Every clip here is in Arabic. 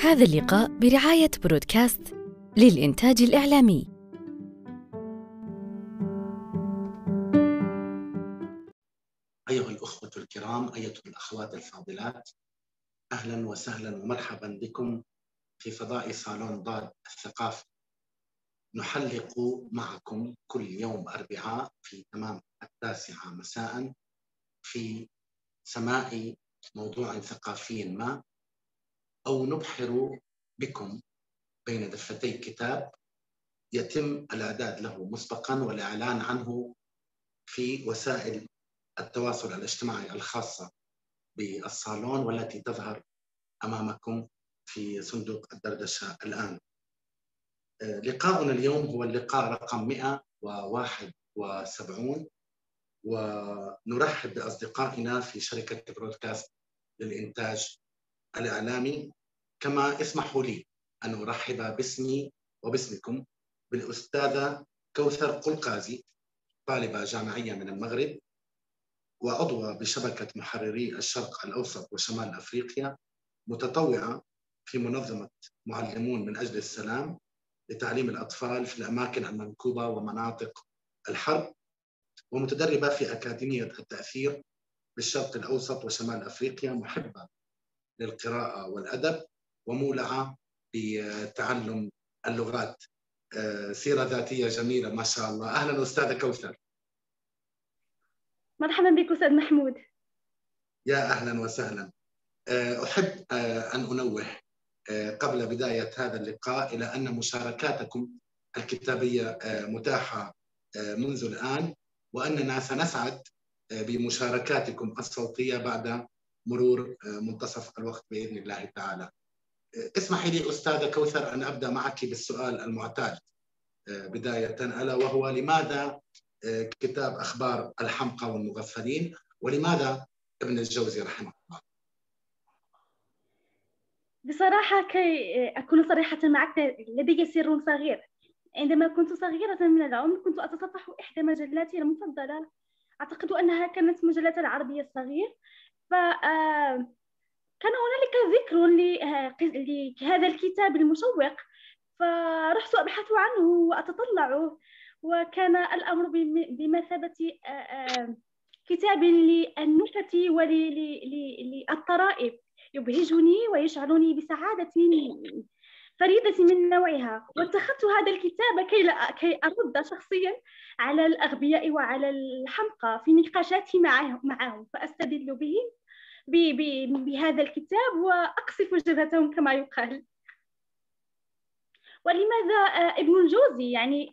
هذا اللقاء برعاية برودكاست للإنتاج الإعلامي. أيها الأخوة الكرام، أيتها الأخوات الفاضلات، أهلا وسهلا ومرحبا بكم في فضاء صالون ضاد الثقافي. نحلق معكم كل يوم أربعاء في تمام التاسعة مساء في سماع موضوع ثقافي ما أو نبحر بكم بين دفتي كتاب يتم الإعداد له مسبقا والإعلان عنه في وسائل التواصل الاجتماعي الخاصة بالصالون والتي تظهر أمامكم في صندوق الدردشة الآن. لقاؤنا اليوم هو اللقاء رقم 171 ونرحب بأصدقائنا في شركة برودكاست للإنتاج الإعلامي كما اسمحوا لي أن أرحب باسمي وباسمكم بالأستاذة كوثر قلقازي طالبة جامعية من المغرب وعضوة بشبكة محرري الشرق الأوسط وشمال أفريقيا متطوعة في منظمة معلمون من أجل السلام لتعليم الأطفال في الأماكن المنكوبة ومناطق الحرب ومتدربة في أكاديمية التأثير بالشرق الأوسط وشمال أفريقيا محبة للقراءة والأدب ومولعة بتعلم اللغات. سيرة ذاتية جميلة ما شاء الله. أهلا أستاذة كوثر. مرحبا بك أستاذ محمود. يا أهلا وسهلا. أحب أن أنوه قبل بداية هذا اللقاء إلى أن مشاركاتكم الكتابية متاحة منذ الآن وأننا سنسعد بمشاركاتكم الصوتية بعد مرور منتصف الوقت بإذن الله تعالى. اسمحي لي استاذه كوثر أن أبدأ معك بالسؤال المعتاد بداية ألا وهو لماذا كتاب أخبار الحمقى والمغفلين ولماذا ابن الجوزي رحمه الله؟ بصراحة كي أكون صريحة معك لدي سر صغير. عندما كنت صغيرة من العمر كنت أتصفح إحدى مجلاتي المفضلة. أعتقد أنها كانت مجلة العربية الصغير. فكان هنالك ذكر لهذا الكتاب المشوق فرحت أبحث عنه وأتطلعه وكان الأمر بمثابة كتاب للنكت وللطرائف يبهجني ويشعرني بسعادة فريدة من نوعها. واتخذت هذا الكتاب كي, كي أرد شخصيا على الأغبياء وعلى الحمقى في نقاشاتي معهم, معهم فأستدل به. بهذا الكتاب وأقصف جبهتهم كما يقال. ولماذا ابن الجوزي يعني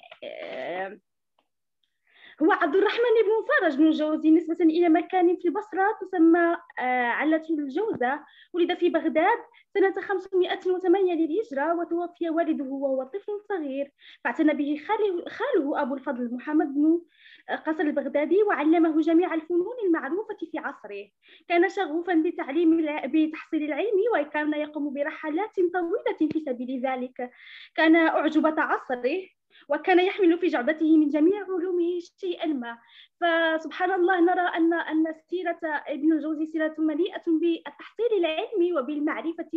هو عبد الرحمن بن فرج بن جوزي نسبة إلى مكان في البصرة تسمى علة الجوزة ولد في بغداد سنة 508 للهجرة وتوفي والده وهو طفل صغير. فاعتنى به خاله, خاله أبو الفضل محمد بن قصر البغدادي وعلمه جميع الفنون المعروفة في عصره. كان شغوفا بتعليم بتحصيل العلم وكان يقوم برحلات طويلة في سبيل ذلك. كان أعجبة عصره وكان يحمل في جعبته من جميع علومه شيئا ما. فسبحان الله نرى أن أن سيرة ابن الجوزي سيرة مليئة بالتحصيل العلمي وبالمعرفة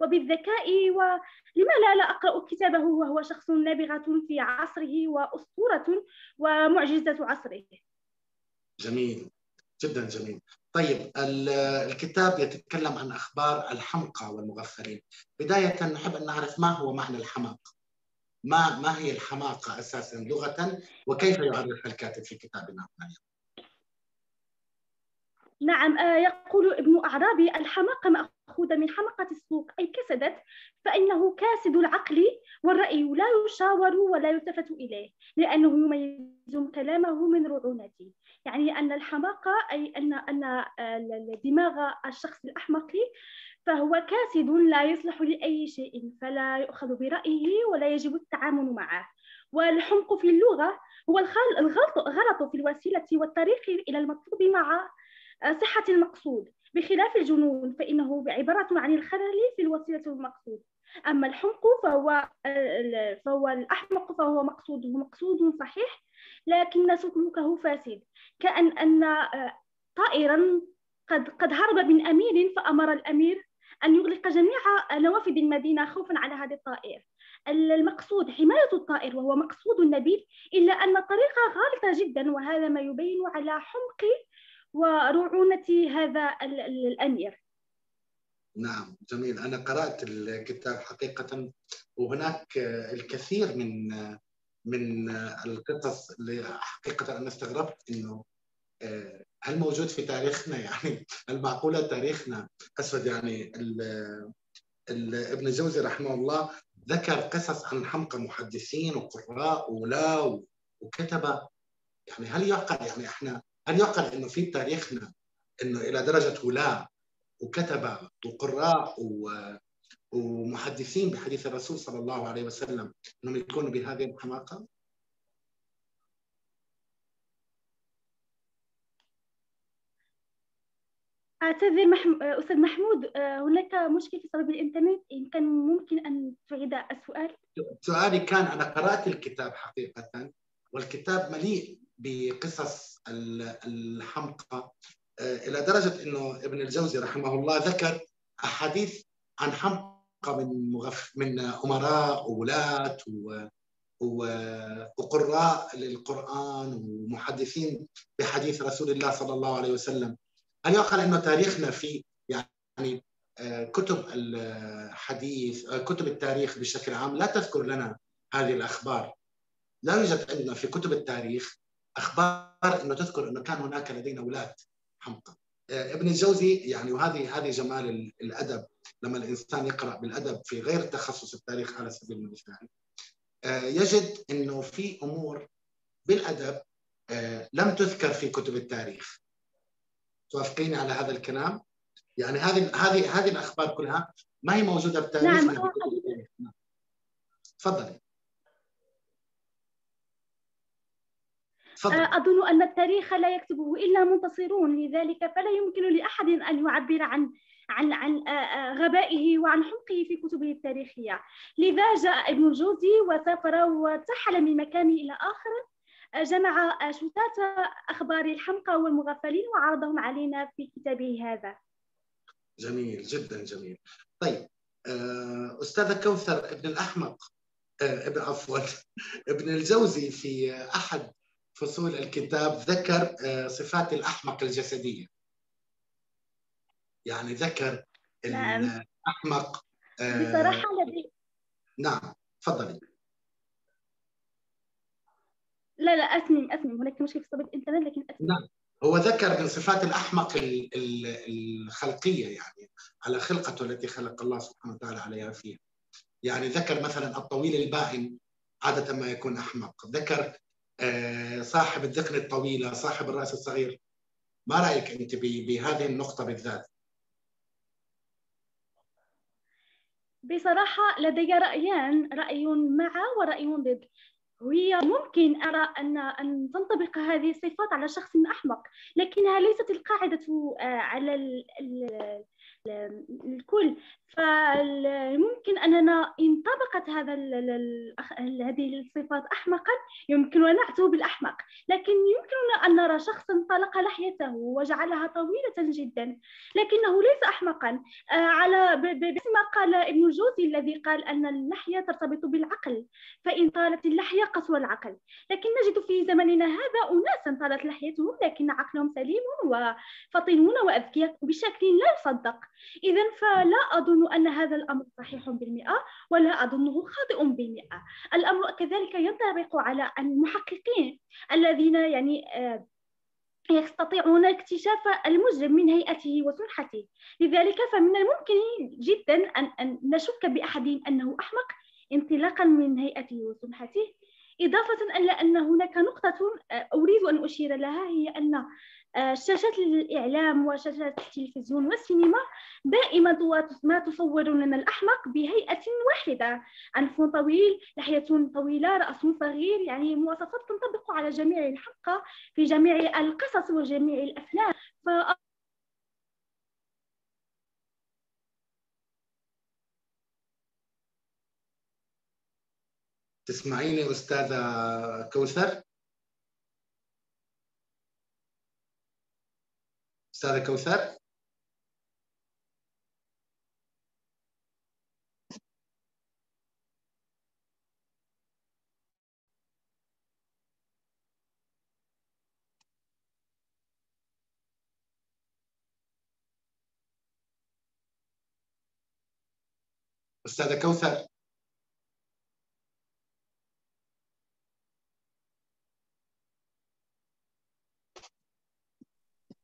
وبالذكاء ولما لا لا أقرأ كتابه وهو شخص نابغة في عصره وأسطورة ومعجزة عصره. جميل. جدا جميل. طيب الكتاب يتكلم عن أخبار الحمقى والمغفلين. بداية نحب أن نعرف ما هو معنى الحماقة ما ما هي الحماقة أساسا لغة؟ وكيف يعرفها الكاتب في كتابنا؟ نعم يقول ابن أعرابي الحماقة مأخوذة من حمقة السوق أي كسدت فإنه كاسد العقل والرأي لا يشاور ولا يلتفت إليه لأنه يميز كلامه من رعونته. يعني أن الحماقة أي أن أن دماغ الشخص الأحمق فهو كاسد لا يصلح لأي شيء فلا يؤخذ برأيه ولا يجب التعامل معه. والحمق في اللغة هو الغلط غلط في الوسيلة والطريق إلى المطلوب مع صحة المقصود. بخلاف الجنون فإنه عبارة عن الخلل في الوسيلة والمقصود. أما الحمق فهو فهو الأحمق فهو مقصوده مقصود صحيح لكن سلوكه فاسد. كأن أن طائرا قد قد هرب من أمير فأمر الأمير أن يغلق جميع نوافذ المدينة خوفا على هذا الطائر. المقصود حماية الطائر وهو مقصود نبيل إلا أن الطريقة غالطة جدا وهذا ما يبين على حمق ورعونة هذا الأمير. نعم جميل. أنا قرأت الكتاب حقيقة وهناك الكثير من من القصص اللي حقيقة أنا استغربت إنه آه، هل موجود في تاريخنا؟ يعني المعقولة تاريخنا. أسود يعني ال ال ابن الجوزي رحمه الله ذكر قصص عن حمقى محدثين وقراء ولا وكتبة. يعني هل يعقل يعني إحنا هل يعقل إنه في تاريخنا إنه إلى درجة ولاة وكتبة وقراء ومحدثين بحديث الرسول صلى الله عليه وسلم إنهم يكونوا بهذه الحماقة؟ أعتذر محم... أستاذ محمود آه، هناك مشكلة في صلب الإنترنت إن كان ممكن أن تعيد السؤال سؤالي كان أنا قرأت الكتاب حقيقة والكتاب مليء بقصص الحمقى آه، إلى درجة أنه ابن الجوزي رحمه الله ذكر أحاديث عن حمقى من مغف... من أمراء وولاة. و... وقراء للقرآن ومحدثين بحديث رسول الله صلى الله عليه وسلم يعقل إنه تاريخنا في يعني آه، كتب الحديث آه، كتب التاريخ بشكل عام. لا تذكر لنا هذه الأخبار. لا يوجد عندنا في كتب التاريخ أخبار إنه تذكر إنه كان هناك لدينا ولاة حمقى. آه، ابن الجوزي يعني وهذه هذه جمال الأدب. لما الإنسان يقرأ بالأدب في غير تخصص التاريخ على سبيل المثال يجد إنه في أمور بالأدب لم تذكر في كتب التاريخ. توافقيني على هذا الكلام؟ يعني هذه هذه هذه الأخبار كلها ما هي موجودة بتاريخ نعم تفضلي. أظن أن التاريخ لا يكتبه إلا منتصرون لذلك فلا يمكن لأحد أن يعبر عن عن عن غبائه وعن حمقه في كتبه التاريخية. لذا جاء ابن الجوزي وسافر وارتحل من مكان إلى آخر. جمع شتات أخبار الحمقى والمغفلين وعرضهم علينا في كتابه هذا. جميل جدا جميل. طيب آه، أستاذة كوثر ابن الأحمق آه، ابن عفوا ابن الجوزي في أحد فصول الكتاب ذكر آه، صفات الأحمق الجسدية. يعني ذكر نعم. الأحمق بصراحة لدي نعم تفضلي. لا لا أثمن أثمن. هناك مشكلة في صبغة الإنترنت لكن أثمن. نعم. هو ذكر من صفات الأحمق الخلقية يعني على خلقته التي خلق الله سبحانه وتعالى عليها فيها. يعني ذكر مثلا الطويل البائن عادة ما يكون أحمق. ذكر آه، صاحب الذقن الطويلة صاحب الرأس الصغير. ما رأيك أنت بهذه النقطة بالذات؟ بصراحة لدي رأيان رأي مع ورأي ضد. وهي ممكن أرى أن أن تنطبق هذه الصفات على شخص أحمق لكنها ليست القاعدة آه، على الكل. فممكن أننا إن طبقت هذا هذه الصفات أحمقا يمكن أن نعته بالأحمق. لكن يمكننا أن نرى شخصا طلق لحيته وجعلها طويلة جدا لكنه ليس أحمقا. آه، على باسم ما قال ابن الجوزي الذي قال أن اللحية ترتبط بالعقل فإن طالت اللحية قسوى العقل. لكن نجد في زمننا هذا أناسا طالت لحيتهم لكن عقلهم سليم وفطنون وأذكياء بشكل لا يصدق. إذا فلا أظن أن هذا الأمر صحيح بالمئة ولا أظنه خاطئ بالمئة. الأمر كذلك ينطبق على المحققين الذين يعني آه، يستطيعون اكتشاف المجرم من هيئته وسنحته لذلك فمن الممكن جدا أن, نشك بأحدهم أنه أحمق انطلاقا من هيئته وسنحته إضافة إلى أن هناك نقطة آه، أريد أن أشير لها هي أن شاشات الإعلام وشاشات التلفزيون والسينما دائما ما تصور لنا الأحمق بهيئة واحدة أنف طويل لحية طويلة رأس صغير يعني مواصفات تنطبق على جميع الحلقة في جميع القصص وجميع الأفلام ف تسمعيني أستاذة كوثر؟ أستاذة كوثر. أستاذة كوثر.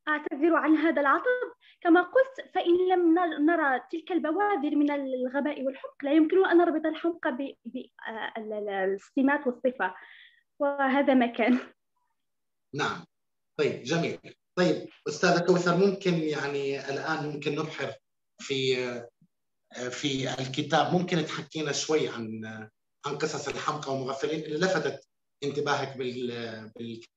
أعتذر عن هذا العطب؟ كما قلت فإن لم نرى تلك البوادر من الغباء والحمق لا يمكن أن نربط الحمق بالسمات والصفة. وهذا ما كان. نعم. طيب جميل. طيب أستاذة كوثر ممكن يعني الآن ممكن نبحر في في الكتاب. ممكن تحكينا شوي عن عن قصص الحمقى والمغفلين اللي لفتت انتباهك بالكتاب.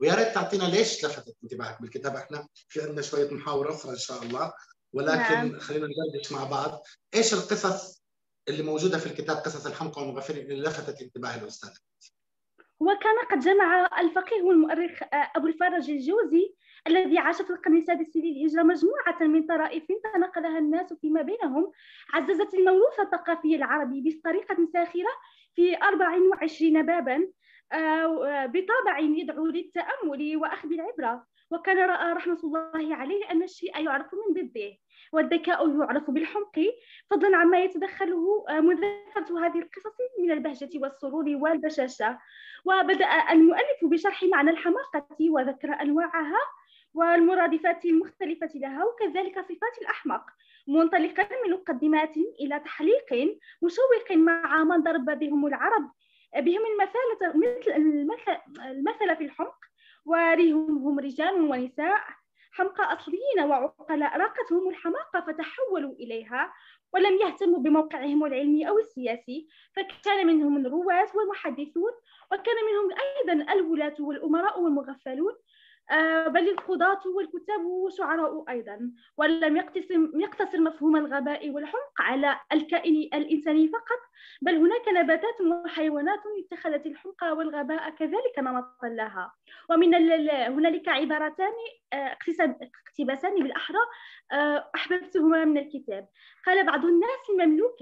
ويا ريت تعطينا ليش لفتت انتباهك بالكتاب. إحنا في عندنا شوية محاورة أخرى إن شاء الله. ولكن نعم. خلينا ندردش مع بعض. إيش القصص اللي موجودة في الكتاب؟ قصص الحمقى والمغفلين اللي لفتت انتباه الاستاذ وكان قد جمع الفقيه والمؤرخ أبو الفرج الجوزي الذي عاش في القرن السادس للهجرة مجموعة من طرائف تنقلها الناس فيما بينهم. عززت الموروث الثقافي العربي بطريقة ساخرة في 24 بابا. آه، بطابع يدعو للتأمل وأخذ العبرة. وكان رأى رحمة الله عليه أن الشيء يعرف من ضده والذكاء يعرف بالحمق فضلا عما يتدخله آه، مذاكرة هذه القصص من البهجة والسرور والبشاشة. وبدأ المؤلف بشرح معنى الحماقة وذكر أنواعها والمرادفات المختلفة لها وكذلك صفات الأحمق. منطلقا من مقدمات إلى تحليق مشوق مع من ضرب بهم العرب بهم المثالة مثل المثل في الحمق وريهم هم رجال ونساء حمقى أصليين وعقلاء راقتهم الحماقة فتحولوا إليها ولم يهتموا بموقعهم العلمي أو السياسي فكان منهم الرواة والمحدثون وكان منهم أيضا الولاة والأمراء والمغفلون بل القضاة والكتاب والشعراء أيضا. ولم يقتصر مفهوم الغباء والحمق على الكائن الإنساني فقط بل هناك نباتات وحيوانات اتخذت الحمق والغباء كذلك نمطا لها. ومن هنالك عبارتان آه، اقتباسان بالأحرى آه، أحببتهما من الكتاب. قال بعض الناس المملوك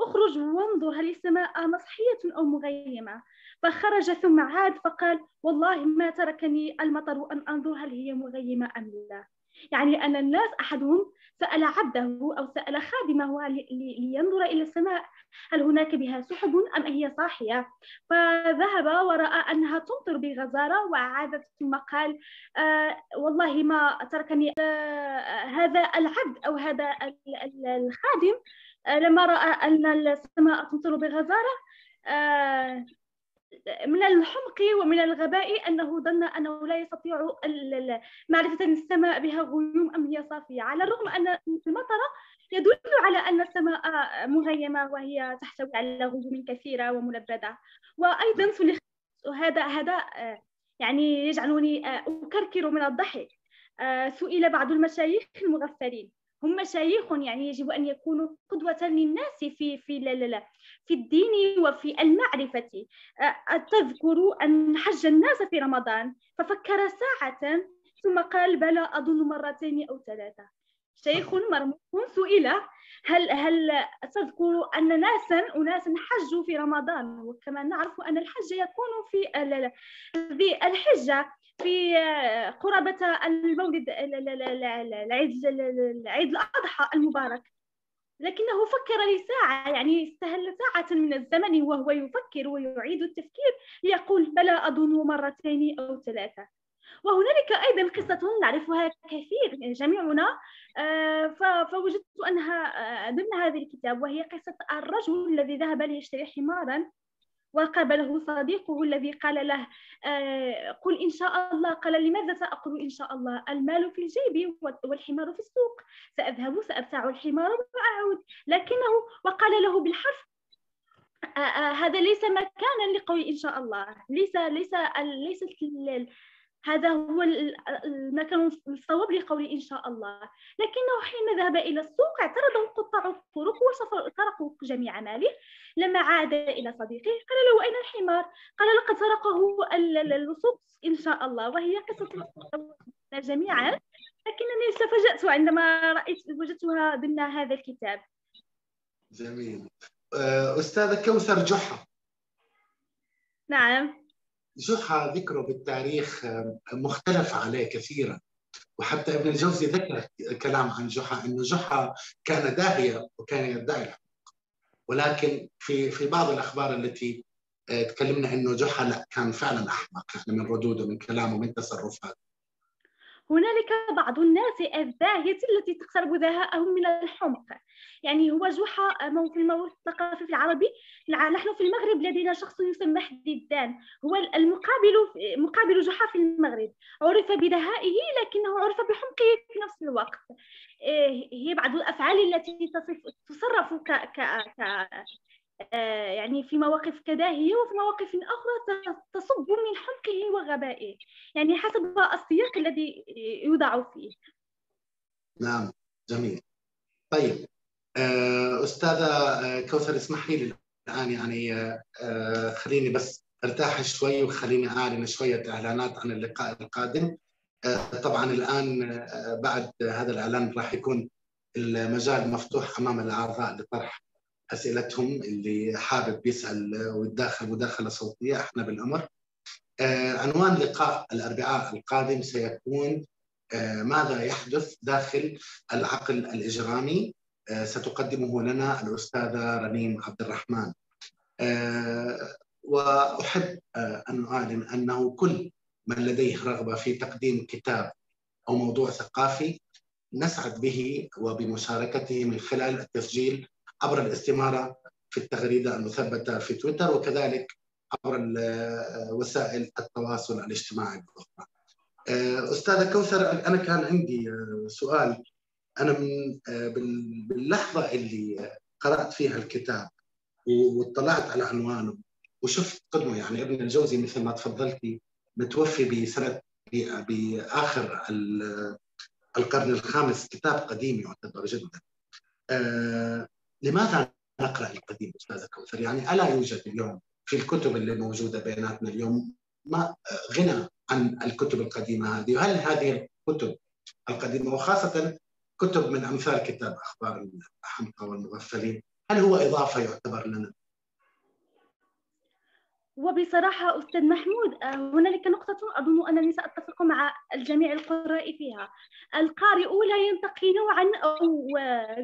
اخرج وانظر هل السماء مصحية أو مغيمة. فخرج ثم عاد فقال والله ما تركني المطر أن أنظر هل هي مغيمة أم لا. يعني أن الناس أحدهم سأل عبده أو سأل خادمه لينظر إلى السماء هل هناك بها سحب أم هي صاحية؟ فذهب ورأى أنها تمطر بغزارة وعادت ثم قال آه والله ما تركني آه هذا العبد أو هذا الخادم لما رأى أن السماء تمطر بغزارة آه من الحمق ومن الغباء أنه ظن أنه لا يستطيع معرفة السماء بها غيوم أم هي صافية. على الرغم أن المطر يدل على أن السماء مغيمة وهي تحتوي على غيوم كثيرة وملبدة. وأيضا هذا هذا يعني يجعلني أكركر من الضحك. سئل بعض المشايخ المغفلين. هم مشايخ يعني يجب أن يكونوا قدوة للناس في في لا لا لا في الدين وفي المعرفة. تذكر أن حج الناس في رمضان ففكر ساعة ثم قال بلى أظن مرتين أو ثلاثة. شيخ مرموق سئل هل هل تذكر أن ناسا اناسا حجوا في رمضان؟ وكما نعرف أن الحج يكون في الحجة. في قرابة المولد العيد العيد الأضحى المبارك. لكنه فكر لساعة يعني استهل ساعة من الزمن وهو يفكر ويعيد التفكير ليقول بلى أظن مرتين أو ثلاثة. وهنالك أيضا قصة نعرفها كثير جميعنا. آه، فوجدت أنها آه، ضمن هذا الكتاب وهي قصة الرجل الذي ذهب ليشتري حمارا. وقابله صديقه الذي قال له آه، قل إن شاء الله. قال لماذا سأقول إن شاء الله؟ المال في الجيب والحمار في السوق. سأذهب سأبتاع الحمار وأعود. لكنه وقال له بالحرف آه، آه، هذا ليس مكانا لقول إن شاء الله. ليس ليس ليس هذا هو المكان الصواب لقول إن شاء الله. لكنه حين ذهب إلى السوق اعترضه قطاع الطرق وسرقوا جميع ماله. لما عاد إلى صديقه قال له أين الحمار؟ قال لقد سرقه اللصوص إن شاء الله وهي قصة جميعا. لكنني استفجأت عندما رأيت وجدتها ضمن هذا الكتاب. جميل. أستاذة كوثر جحا. نعم. جحا ذكره بالتاريخ مختلف عليه كثيرا. وحتى ابن الجوزي ذكر كلام عن جحا إنه جحا كان داهيه وكان يدعي الحق. ولكن في في بعض الأخبار التي آه، تكلمنا إنه جحا لا كان فعلا أحمق يعني من ردوده من كلامه من تصرفاته. هنالك بعض الناس الزاهية التي تقترب ذهاءهم من الحمق. يعني هو جحا الموروث الثقافي في العربي نحن في المغرب لدينا شخص يسمى حديدان. هو المقابل مقابل جحا في المغرب. عرف بدهائه لكنه عرف بحمقه في نفس الوقت. إيه، هي بعض الأفعال التي تصرف ك... ك... ك... آه، يعني في مواقف كداهية وفي مواقف أخرى تصب من حمقه وغبائه يعني حسب السياق الذي يوضع فيه. نعم جميل. طيب آه، أستاذة آه، كوثر اسمحي لي الآن يعني خليني بس أرتاح شوي وخليني أعلن شوية إعلانات عن اللقاء القادم. طبعا الآن بعد هذا الإعلان راح يكون المجال مفتوح أمام الأعضاء لطرح أسئلتهم اللي حابب يسأل ويتداخل مداخلة صوتية أحنا بالأمر. آه عنوان لقاء الأربعاء القادم سيكون آه ماذا يحدث داخل العقل الإجرامي آه ستقدمه لنا الأستاذة رنيم عبد الرحمن. وأحب أن أعلن أنه كل من لديه رغبة في تقديم كتاب أو موضوع ثقافي نسعد به وبمشاركته من خلال التسجيل عبر الاستمارة في التغريدة المثبتة في تويتر وكذلك عبر وسائل التواصل الاجتماعي الأخرى آه، أستاذة كوثر أنا كان عندي آه، سؤال. أنا من آه، باللحظة اللي قرأت فيها الكتاب واطلعت على عنوانه وشفت قدمه يعني ابن الجوزي مثل ما تفضلتي متوفي بسنة بآخر القرن الخامس كتاب قديم يعتبر جدا. لماذا نقرأ القديم استاذه كوثر؟ يعني ألا يوجد اليوم في الكتب اللي موجودة بيناتنا اليوم ما غنى عن الكتب القديمة هذه، وهل هذه الكتب القديمة وخاصة كتب من أمثال كتاب أخبار الحمقى والمغفلين، هل هو إضافة يعتبر لنا؟ وبصراحة أستاذ محمود آه، هنالك نقطة أظن أنني سأتفق مع الجميع القراء فيها. القارئ لا ينتقي نوعا أو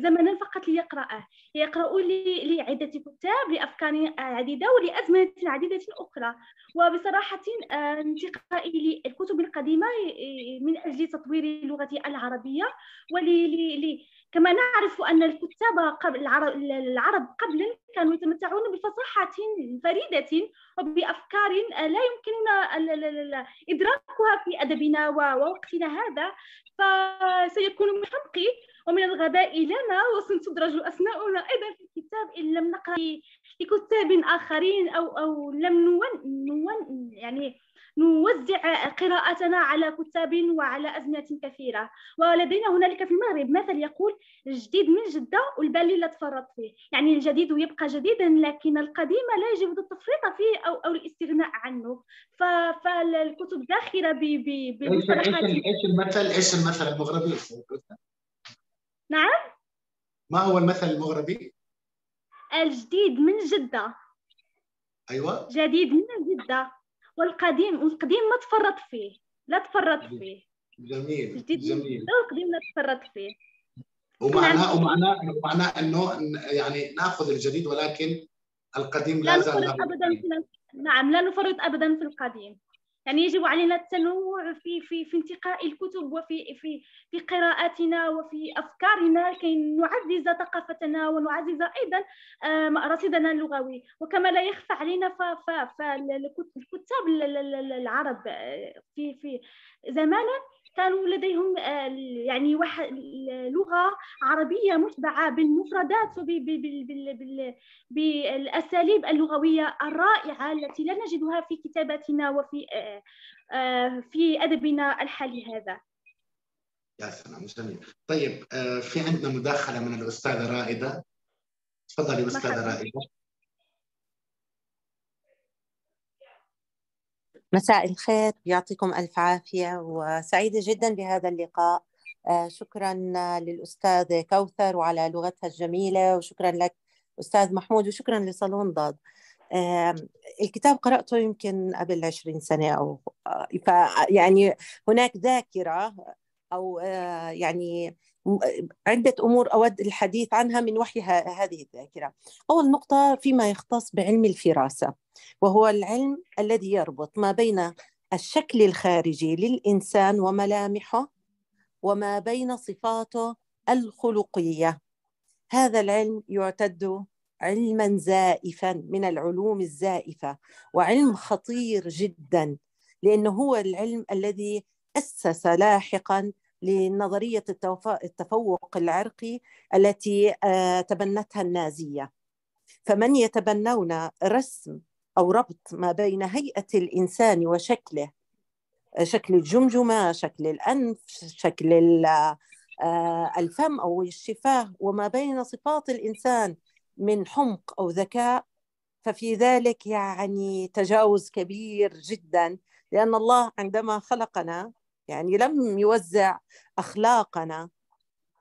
زمنا فقط ليقرأه. يقرأ لعدة كتاب لأفكار عديدة ولأزمنة عديدة أخرى. وبصراحة آه، انتقائي للكتب القديمة آه، من أجل تطوير اللغة العربية ول كما نعرف أن الكتاب قبل العرب قبلا كانوا يتمتعون بفصاحة فريدة وبأفكار لا يمكننا إدراكها في أدبنا ووقتنا هذا. فسيكون من حمقي ومن الغباء لنا وستدرج أسماؤنا أيضا في الكتاب إن لم نقرأ لكتاب آخرين أو أو لم نون, نون يعني نوزع قراءتنا على كتاب وعلى أزمنة كثيرة. ولدينا هنالك في المغرب مثل يقول الجديد من جدة والبالي لا تفرط فيه. يعني الجديد يبقى جديدا لكن القديم لا يجب التفريط فيه أو, أو الاستغناء عنه. فالكتب داخلة بمصطلحات إيش المثل إيش المثل المغربي؟ نعم؟ ما هو المثل المغربي؟ الجديد من جدة. أيوه. جديد من جدة. والقديم والقديم ما تفرط فيه لا تفرط فيه. جميل جديد جميل. والقديم لا تفرط فيه. ومعناه ومعناه ومعناه إنه يعني نأخذ الجديد ولكن القديم لا, لا زال ابدا في نعم لا نفرط ابدا في القديم. يعني يجب علينا التنوع في في في انتقاء الكتب وفي في في قراءاتنا وفي أفكارنا كي نعزز ثقافتنا ونعزز أيضا رصيدنا اللغوي وكما لا يخفى علينا فالكتاب العرب آه، في في زمانا كانوا لديهم آه، يعني لغة عربية متبعة بالمفردات وبالأساليب اللغوية الرائعة التي لا نجدها في كتاباتنا وفي آه، آه، في أدبنا الحالي هذا. يا سلام جميل. طيب في عندنا مداخلة من الأستاذة رائدة. تفضلي أستاذة رائدة. مساء الخير يعطيكم ألف عافية وسعيدة جدا بهذا اللقاء. آه، شكرا للأستاذ كوثر وعلى لغتها الجميلة وشكرا لك أستاذ محمود وشكرا لصالون ضاد. الكتاب قرأته يمكن قبل 20 سنة أو يعني هناك ذاكرة أو آه، يعني عدة أمور أود الحديث عنها من وحي هذه الذاكرة. أول نقطة فيما يختص بعلم الفراسة وهو العلم الذي يربط ما بين الشكل الخارجي للإنسان وملامحه وما بين صفاته الخلقية. هذا العلم يعتد علما زائفا من العلوم الزائفة وعلم خطير جدا لأنه هو العلم الذي أسس لاحقا لنظرية التفوق العرقي التي آه، تبنتها النازية. فمن يتبنون رسم أو ربط ما بين هيئة الإنسان وشكله شكل الجمجمة شكل الأنف شكل آه، الفم أو الشفاه وما بين صفات الإنسان من حمق أو ذكاء ففي ذلك يعني تجاوز كبير جدا لأن الله عندما خلقنا يعني لم يوزع أخلاقنا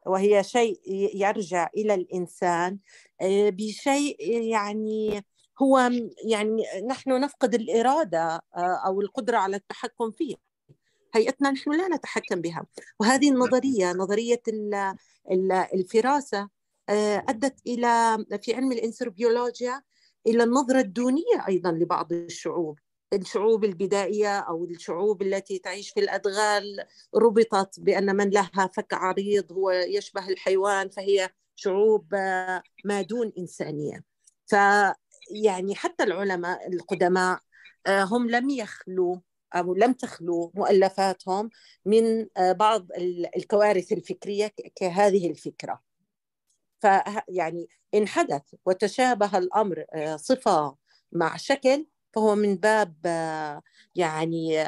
وهي شيء يرجع إلى الإنسان آه، بشيء يعني هو يعني نحن نفقد الإرادة آه، أو القدرة على التحكم فيه هيئتنا نحن لا نتحكم بها. وهذه النظرية نظرية الفراسة آه، أدت إلى في علم الإنثروبيولوجيا إلى النظرة الدونية أيضا لبعض الشعوب. الشعوب البدائية أو الشعوب التي تعيش في الأدغال ربطت بأن من لها فك عريض هو يشبه الحيوان فهي شعوب آه، ما دون إنسانية. فيعني حتى العلماء القدماء آه، هم لم يخلوا أو لم تخلو مؤلفاتهم من آه، بعض الكوارث الفكرية كهذه الفكرة. فيعني إن حدث وتشابه الأمر صفة مع شكل فهو من باب يعني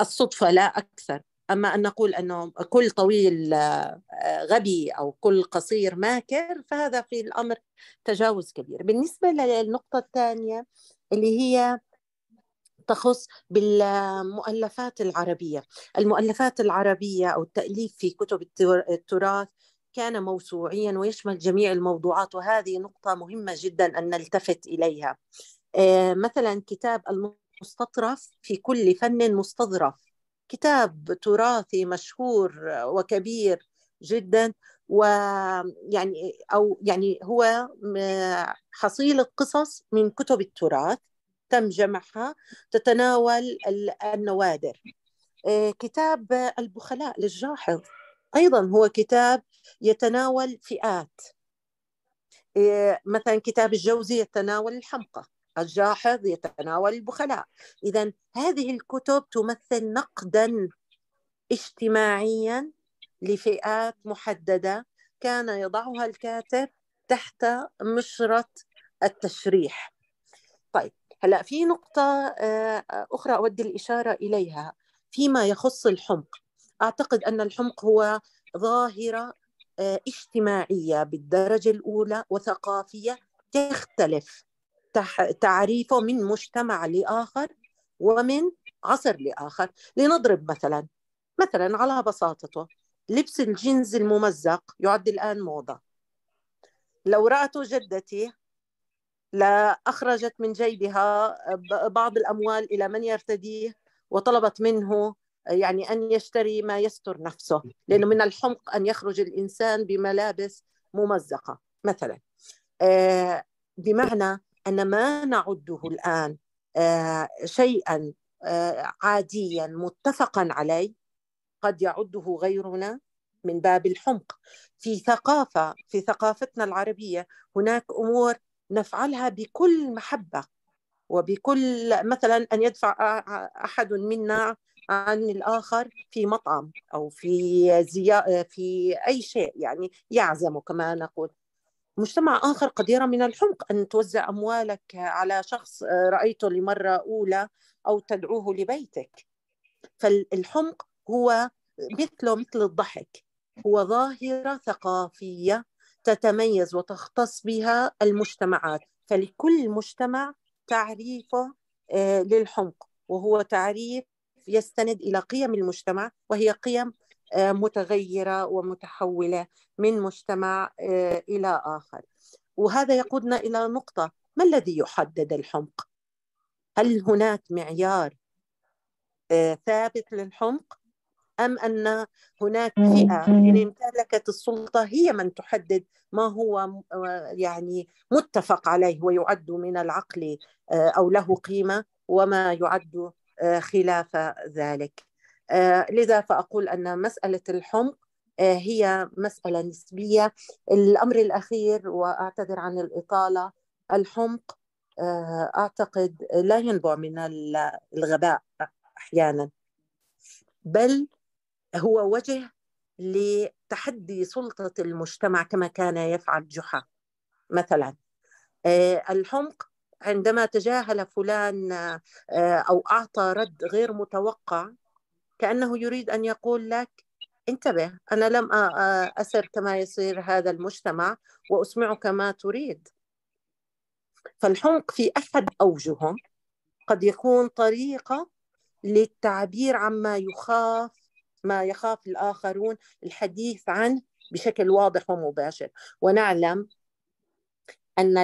الصدفة لا أكثر. أما أن نقول أنه كل طويل غبي أو كل قصير ماكر فهذا في الأمر تجاوز كبير. بالنسبة للنقطة الثانية اللي هي تخص بالمؤلفات العربية. المؤلفات العربية أو التأليف في كتب التراث كان موسوعيا ويشمل جميع الموضوعات وهذه نقطة مهمة جدا أن نلتفت إليها. مثلا كتاب المستطرف في كل فن مستظرف كتاب تراثي مشهور وكبير جدا ويعني أو يعني هو حصيله قصص من كتب التراث تم جمعها تتناول النوادر. آه، كتاب البخلاء للجاحظ أيضا هو كتاب يتناول فئات. آه، مثلا كتاب الجوزي يتناول الحمقى. الجاحظ يتناول البخلاء. إذا هذه الكتب تمثل نقدا اجتماعيا لفئات محددة كان يضعها الكاتب تحت مشرة التشريح. طيب هلأ في نقطة آه، أخرى أود الإشارة إليها. فيما يخص الحمق أعتقد أن الحمق هو ظاهرة آه، اجتماعية بالدرجة الأولى وثقافية تختلف تعريفه من مجتمع لآخر ومن عصر لآخر. لنضرب مثلا مثلا على بساطته لبس الجينز الممزق يعد الآن موضة. لو رأته جدتي لأخرجت من جيبها بعض الأموال إلى من يرتديه وطلبت منه يعني أن يشتري ما يستر نفسه لأنه من الحمق أن يخرج الإنسان بملابس ممزقة. مثلا آه، بمعنى أن ما نعده الآن آه، شيئا آه، عاديا متفقا عليه قد يعده غيرنا من باب الحمق. في ثقافة في ثقافتنا العربية هناك أمور نفعلها بكل محبة وبكل مثلا أن يدفع أحد منا عن الآخر في مطعم أو في زيا... في أي شيء يعني يعزم كما نقول. مجتمع آخر قد يرى من الحمق أن توزع أموالك على شخص آه، رأيته لمرة أولى أو تدعوه لبيتك. فالحمق هو مثله مثل الضحك. هو ظاهرة ثقافية تتميز وتختص بها المجتمعات. فلكل مجتمع تعريفه آه، للحمق وهو تعريف يستند إلى قيم المجتمع وهي قيم متغيرة ومتحولة من مجتمع آه، إلى آخر. وهذا يقودنا إلى نقطة ما الذي يحدد الحمق؟ هل هناك معيار آه، ثابت للحمق؟ أم أن هناك فئة من امتلكت السلطة هي من تحدد ما هو يعني متفق عليه ويعد من العقل آه، أو له قيمة وما يعد آه، خلاف ذلك. آه، لذا فأقول أن مسألة الحمق هي مسألة نسبية. الأمر الأخير وأعتذر عن الإطالة الحمق أعتقد لا ينبع من الغباء أحيانا بل هو وجه لتحدي سلطة المجتمع كما كان يفعل جحا. مثلا آه، الحمق عندما تجاهل فلان آه، أو أعطى رد غير متوقع كأنه يريد أن يقول لك انتبه أنا لم أسر كما يسير هذا المجتمع وأسمعك ما تريد. فالحمق في أحد أوجهه قد يكون طريقة للتعبير عما يخاف ما يخاف الآخرون الحديث عنه بشكل واضح ومباشر. ونعلم أن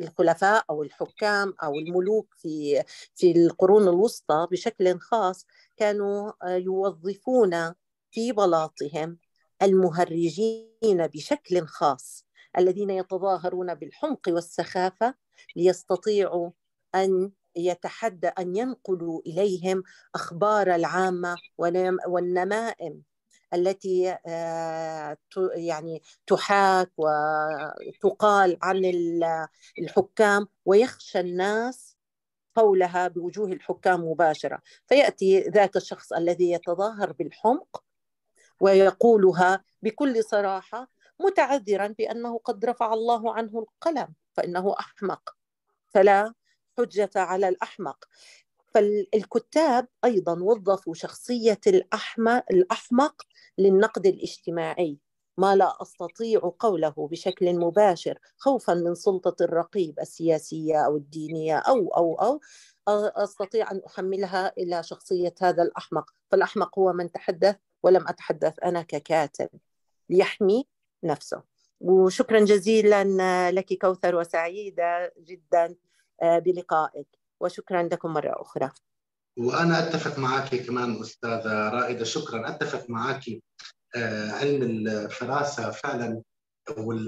الخلفاء أو الحكام أو الملوك في في القرون الوسطى بشكل خاص كانوا يوظفون في بلاطهم المهرجين بشكل خاص الذين يتظاهرون بالحمق والسخافة ليستطيعوا أن يتحدى أن ينقلوا إليهم أخبار العامة والنمائم. التي آه، يعني تحاك وتقال عن الحكام ويخشى الناس قولها بوجوه الحكام مباشرة. فيأتي ذاك الشخص الذي يتظاهر بالحمق ويقولها بكل صراحة متعذرا بأنه قد رفع الله عنه القلم فإنه أحمق. فلا حجة على الأحمق. فالكتاب أيضا وظفوا شخصية الأحمق, الأحمق للنقد الاجتماعي. ما لا أستطيع قوله بشكل مباشر خوفا من سلطة الرقيب السياسية أو الدينية أو أو أو. أستطيع أن أحملها إلى شخصية هذا الأحمق. فالأحمق هو من تحدث ولم أتحدث أنا ككاتب. ليحمي نفسه. وشكرا جزيلا لك كوثر وسعيدة جدا آه، بلقائك. وشكرا لكم مرة أخرى. وأنا أتفق معك كمان أستاذة رائدة شكرا. أتفق معك آه، علم الفراسة فعلا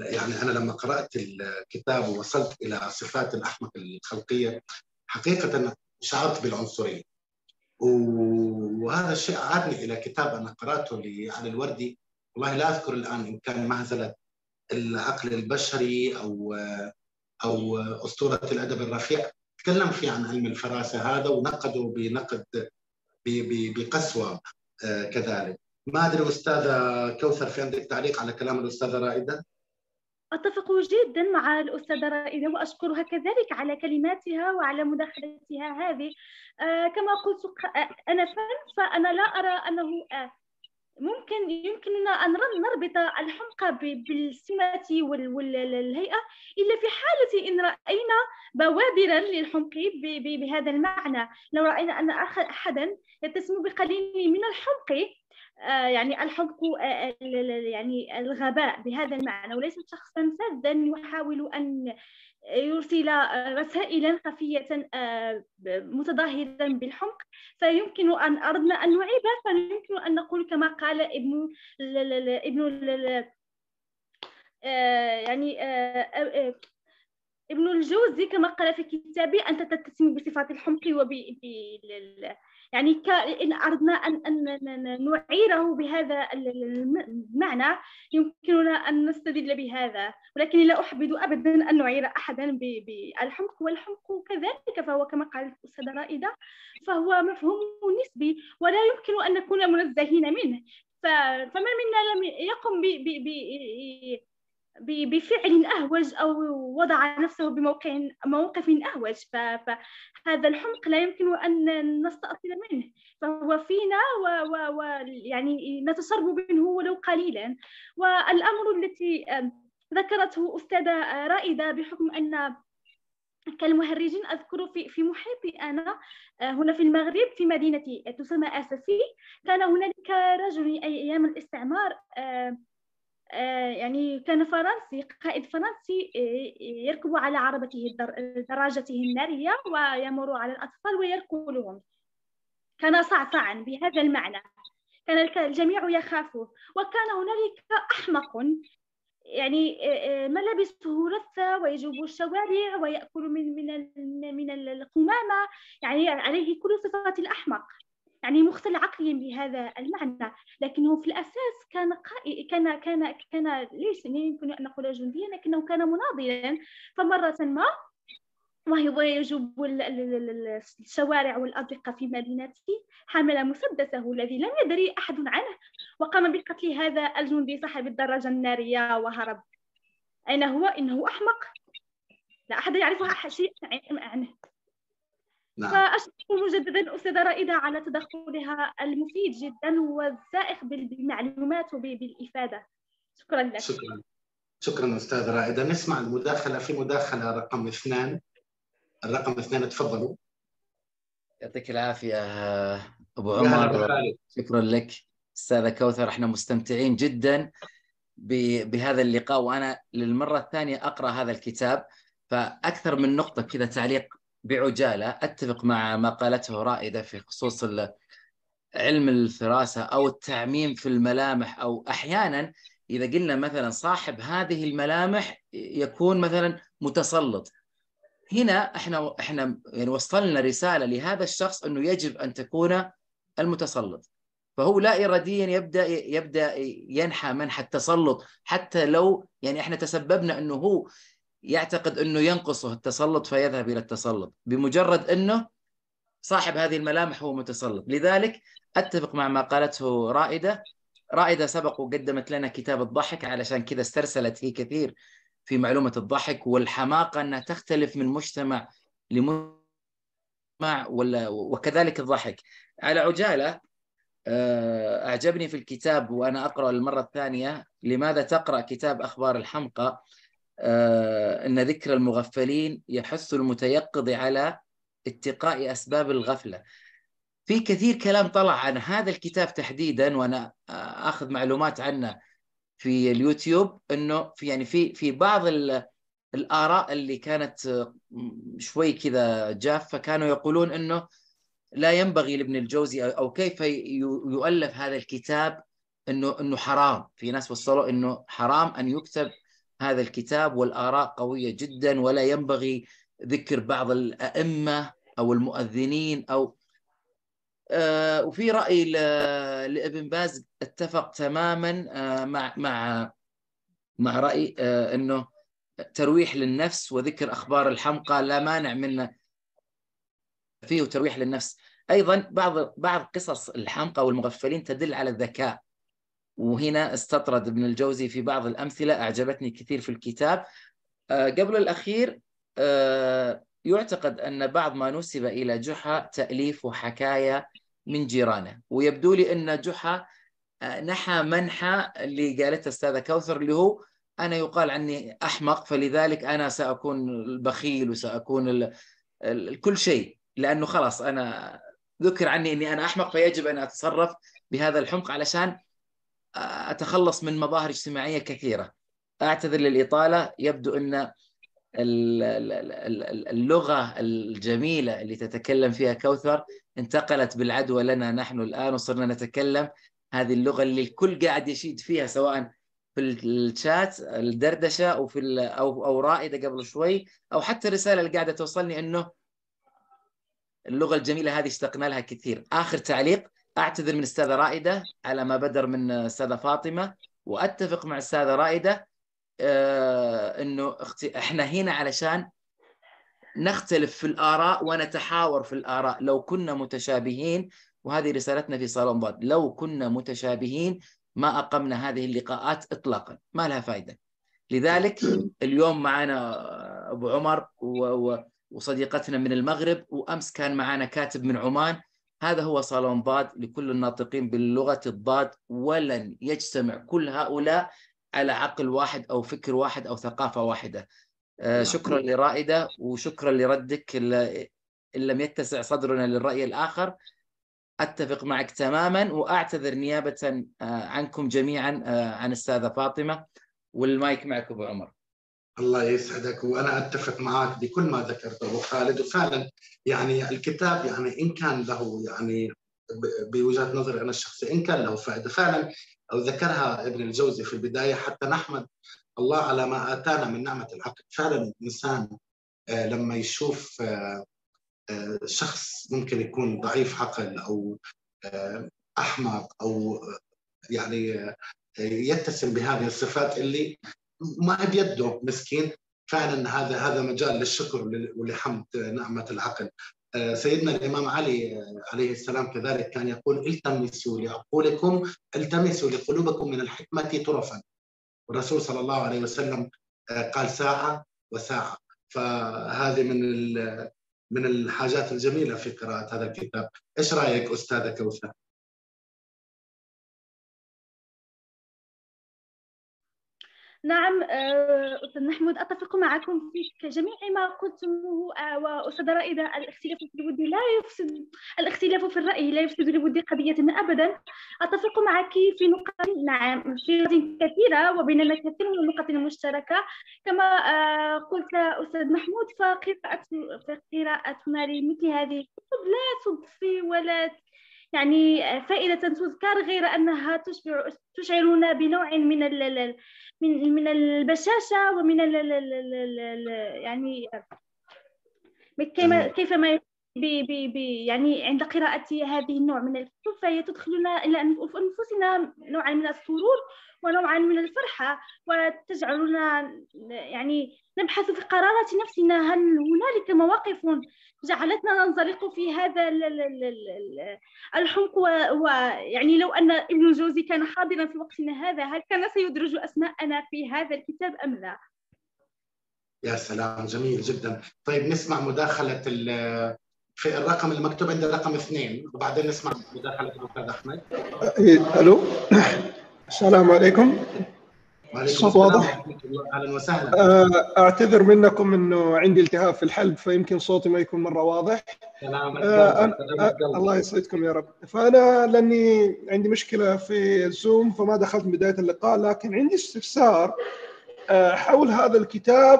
يعني أنا لما قرأت الكتاب ووصلت إلى صفات الأحمق الخلقية حقيقة شعرت بالعنصرية. وهذا الشيء عادني إلى كتاب أنا قرأته لعلي الوردي والله لا أذكر الآن إن كان مهزلة العقل البشري أو أو أسطورة الأدب الرفيع. تكلم فيه عن علم الفراسة هذا ونقده بنقد بقسوة آه، كذلك. ما أدري أستاذة كوثر في عندك تعليق على كلام الأستاذة رائدة؟ أتفق جدا مع الأستاذة رائدة وأشكرها كذلك على كلماتها وعلى مداخلتها هذه. آه كما قلت آه، فن فأنا لا أرى أنه آه ممكن يمكننا أن نربط الحمقى بالسمة والهيئة إلا في حالة إن رأينا بوادرا للحمق بهذا المعنى. لو رأينا أن أحدا يتسم بقليل من الحمق آه، يعني الحمق آه، يعني الغباء بهذا المعنى وليس شخصا فذا يحاول أن يرسل رسائلا خفية آه، متظاهرا بالحمق. فيمكن أن أردنا أن نعيبها فيمكن أن نقول كما قال ابن ابن آه، يعني آه، ابن الجوزي كما قال في كتابه أنت تتسم بصفات الحمق وب يعني إن أردنا أن أن نعيره بهذا المعنى يمكننا أن نستدل بهذا. ولكن لا أحبذ أبدا أن نعير أحدا بالحمق والحمق كذلك فهو كما قالت الأستاذة رائدة فهو مفهوم نسبي ولا يمكن أن نكون منزهين منه. فمن منا لم يقم ب بفعل أهوج أو وضع نفسه بموقع موقف أهوج. فهذا الحمق لا يمكن أن نستأصل منه. فهو فينا ويعني نتشرب منه ولو قليلا. والأمر التي ذكرته أستاذة رائدة بحكم أن كالمهرجين أذكر في في محيطي أنا هنا في المغرب في مدينة تسمى أساسي كان هنالك رجل أيام الاستعمار آه، يعني كان فرنسي قائد فرنسي آه، يركب على عربته دراجته النارية ويمر على الأطفال ويركلهم. كان صعصعا بهذا المعنى. كان الجميع يخافه وكان هنالك أحمق. يعني ملابسه رثة ويجوب الشوارع ويأكل من من من القمامة. يعني عليه كل صفات الأحمق. يعني مختل عقليا بهذا المعنى لكنه في الأساس كان قائد كان كان كان ليس يمكن أن نقول جنديا لكنه كان مناضلا. فمرة ما وهو يجوب الشوارع والأزقة في مدينته حمل مسدسه الذي لم يدري أحد عنه وقام بقتل هذا الجندي صاحب الدراجة النارية وهرب. أين هو؟ إنه أحمق. لا أحد يعرف شيء عنه. نعم. فأشكر مجددا أستاذة رائدة على تدخلها المفيد جدا والزائق بالمعلومات وبالإفادة. شكرا لك. شكرا. شكرا أستاذة رائدة. نسمع المداخلة في مداخلة رقم اثنان. الرقم اثنين تفضلوا. يعطيك العافية أبو عمر. شكرا لك. أستاذة كوثر إحنا مستمتعين جدا بهذا اللقاء وأنا للمرة الثانية أقرأ هذا الكتاب. فأكثر من نقطة كذا تعليق بعجالة. أتفق مع ما قالته رائدة في خصوص علم الفراسة أو التعميم في الملامح أو أحيانا إذا قلنا مثلا صاحب هذه الملامح يكون مثلا متسلط. هنا إحنا إحنا يعني وصلنا رسالة لهذا الشخص إنه يجب أن تكون المتسلط. فهو لا اراديا يبدا يبدأ ينحى منحى التسلط حتى لو يعني إحنا تسببنا إنه هو يعتقد أنه ينقصه التسلط فيذهب إلى التسلط بمجرد أنه صاحب هذه الملامح هو متسلط. لذلك أتفق مع ما قالته رائدة. رائدة سبق وقدمت لنا كتاب الضحك علشان كذا استرسلت هي كثير في معلومة الضحك والحماقة أنها تختلف من مجتمع لمجتمع ولا وكذلك الضحك. على عجالة آه، أعجبني في الكتاب وأنا أقرأ المرة الثانية لماذا تقرأ كتاب أخبار الحمقى؟ آه، أن ذكر المغفلين يحث المتيقظ على اتقاء أسباب الغفلة. في كثير كلام طلع عن هذا الكتاب تحديدا وأنا أخذ معلومات عنه في اليوتيوب أنه في يعني في في بعض الآراء اللي كانت شوي كذا جافة كانوا يقولون أنه لا ينبغي لابن الجوزي أو كيف يؤلف هذا الكتاب إنه إنه حرام. في ناس وصلوا إنه حرام أن يكتب هذا الكتاب والآراء قوية جدا ولا ينبغي ذكر بعض الأئمة أو المؤذنين أو آه وفي رأي لابن باز اتفق تماما آه مع مع مع رأي آه أنه ترويح للنفس وذكر أخبار الحمقى لا مانع منه فيه ترويح للنفس. أيضا بعض بعض قصص الحمقى والمغفلين تدل على الذكاء. وهنا استطرد ابن الجوزي في بعض الأمثلة أعجبتني كثير في الكتاب. آه، قبل الأخير آه، يعتقد أن بعض ما نسب إلى جحا تأليف وحكاية من جيرانه. ويبدو لي أن جحا آه، نحى منحى اللي قالته أستاذة كوثر اللي هو أنا يقال عني أحمق فلذلك أنا سأكون البخيل وسأكون ال... ال... كل شيء. لأنه خلاص أنا ذكر عني أني أنا أحمق فيجب أن أتصرف بهذا الحمق علشان أتخلص من مظاهر اجتماعية كثيرة. أعتذر للإطالة. يبدو أن اللغة الجميلة اللي تتكلم فيها كوثر انتقلت بالعدوى لنا نحن الآن وصرنا نتكلم. هذه اللغة اللي الكل قاعد يشيد فيها سواء في الشات الدردشة أو في أو أو رائدة قبل شوي أو حتى الرساله اللي قاعدة توصلني أنه اللغة الجميلة هذه اشتقنا لها كثير. آخر تعليق. أعتذر من استاذه رائدة على ما بدر من استاذه فاطمة وأتفق مع استاذه رائدة آه إنه إحنا هنا علشان نختلف في الآراء ونتحاور في الآراء. لو كنا متشابهين وهذه رسالتنا في صالون ضاد لو كنا متشابهين ما أقمنا هذه اللقاءات اطلاقا ما لها فائده لذلك اليوم معنا أبو عمر وصديقتنا من المغرب وأمس كان معنا كاتب من عمان هذا هو صالون ضاد لكل الناطقين باللغة الضاد ولن يجتمع كل هؤلاء على عقل واحد أو فكر واحد أو ثقافة واحدة. آه، نعم. شكرا لرائدة وشكرا لردك. إن لم يتسع صدرنا للرأي الآخر أتفق معك تماما وأعتذر نيابة آه، عنكم جميعا آه، عن السادة فاطمة والمايك معك أبو عمر. الله يسعدك وأنا أتفق معك بكل ما ذكرته. خالد وفعلا يعني الكتاب يعني إن كان له يعني بوجهة نظري أنا الشخصيه إن كان له فائدة. فعلا أو ذكرها ابن الجوزي في البداية حتى نحمد الله على ما آتانا من نعمة العقل فعلا الإنسان آه، لما يشوف آه، آه، شخص ممكن يكون ضعيف عقل أو أحمق أو يعني يتسم بهذه الصفات اللي ما بيده مسكين. فعلا هذا هذا مجال للشكر ولحمد نعمة العقل. سيدنا الإمام علي عليه السلام كذلك كان يقول التمسوا لعقولكم التمسوا لقلوبكم من الحكمة طرفا. والرسول صلى الله عليه وسلم قال ساعة وساعة. فهذه من من الحاجات الجميلة في قراءة هذا الكتاب. إيش رأيك استاذه كوثر نعم آه، أستاذ محمود أتفق معكم في جميع ما قلتموه آه، وأستاذ رائدة الاختلاف في الود لا يفسد الاختلاف في الرأي لا يفسد لود قضية أبدا. أتفق معك في نقاط نعم في نقاط كثيرة وبيننا كثير من النقاط المشتركة. كما آه، قلت أستاذ محمود فقراءة فقراءتنا لمثل هذه الكتب لا تضفي ولا يعني فائدة تذكر غير أنها تشعر تشعرنا بنوع من ال من من البشاشة ومن ال يعني كيف كيف ما يعني عند قراءة هذه النوع من الكتب فهي تدخلنا إلى أنفسنا نوعا من السرور ونوعا من الفرحة وتجعلنا يعني نبحث في قرارات نفسنا هل هنالك مواقف جعلتنا ننزلق في هذا الحمق ويعني لو أن ابن الجوزي كان حاضرا في وقتنا هذا هل كان سيدرج أسماءنا في هذا الكتاب أم لا؟ يا سلام جميل جدا طيب نسمع مداخلة في الرقم المكتوب عند رقم اثنين. وبعدين نسمع مداخلة الأستاذ أحمد. إيه، ألو؟ السلام عليكم. الصوت واضح؟ أهلا وسهلا. آه، أعتذر منكم إنه عندي التهاب في الحلق فيمكن صوتي ما يكون مرة واضح. سلامة آه أنا الله يسعدكم يا رب. فأنا لأني عندي مشكلة في الزوم فما دخلت من بداية اللقاء لكن عندي استفسار آه حول هذا الكتاب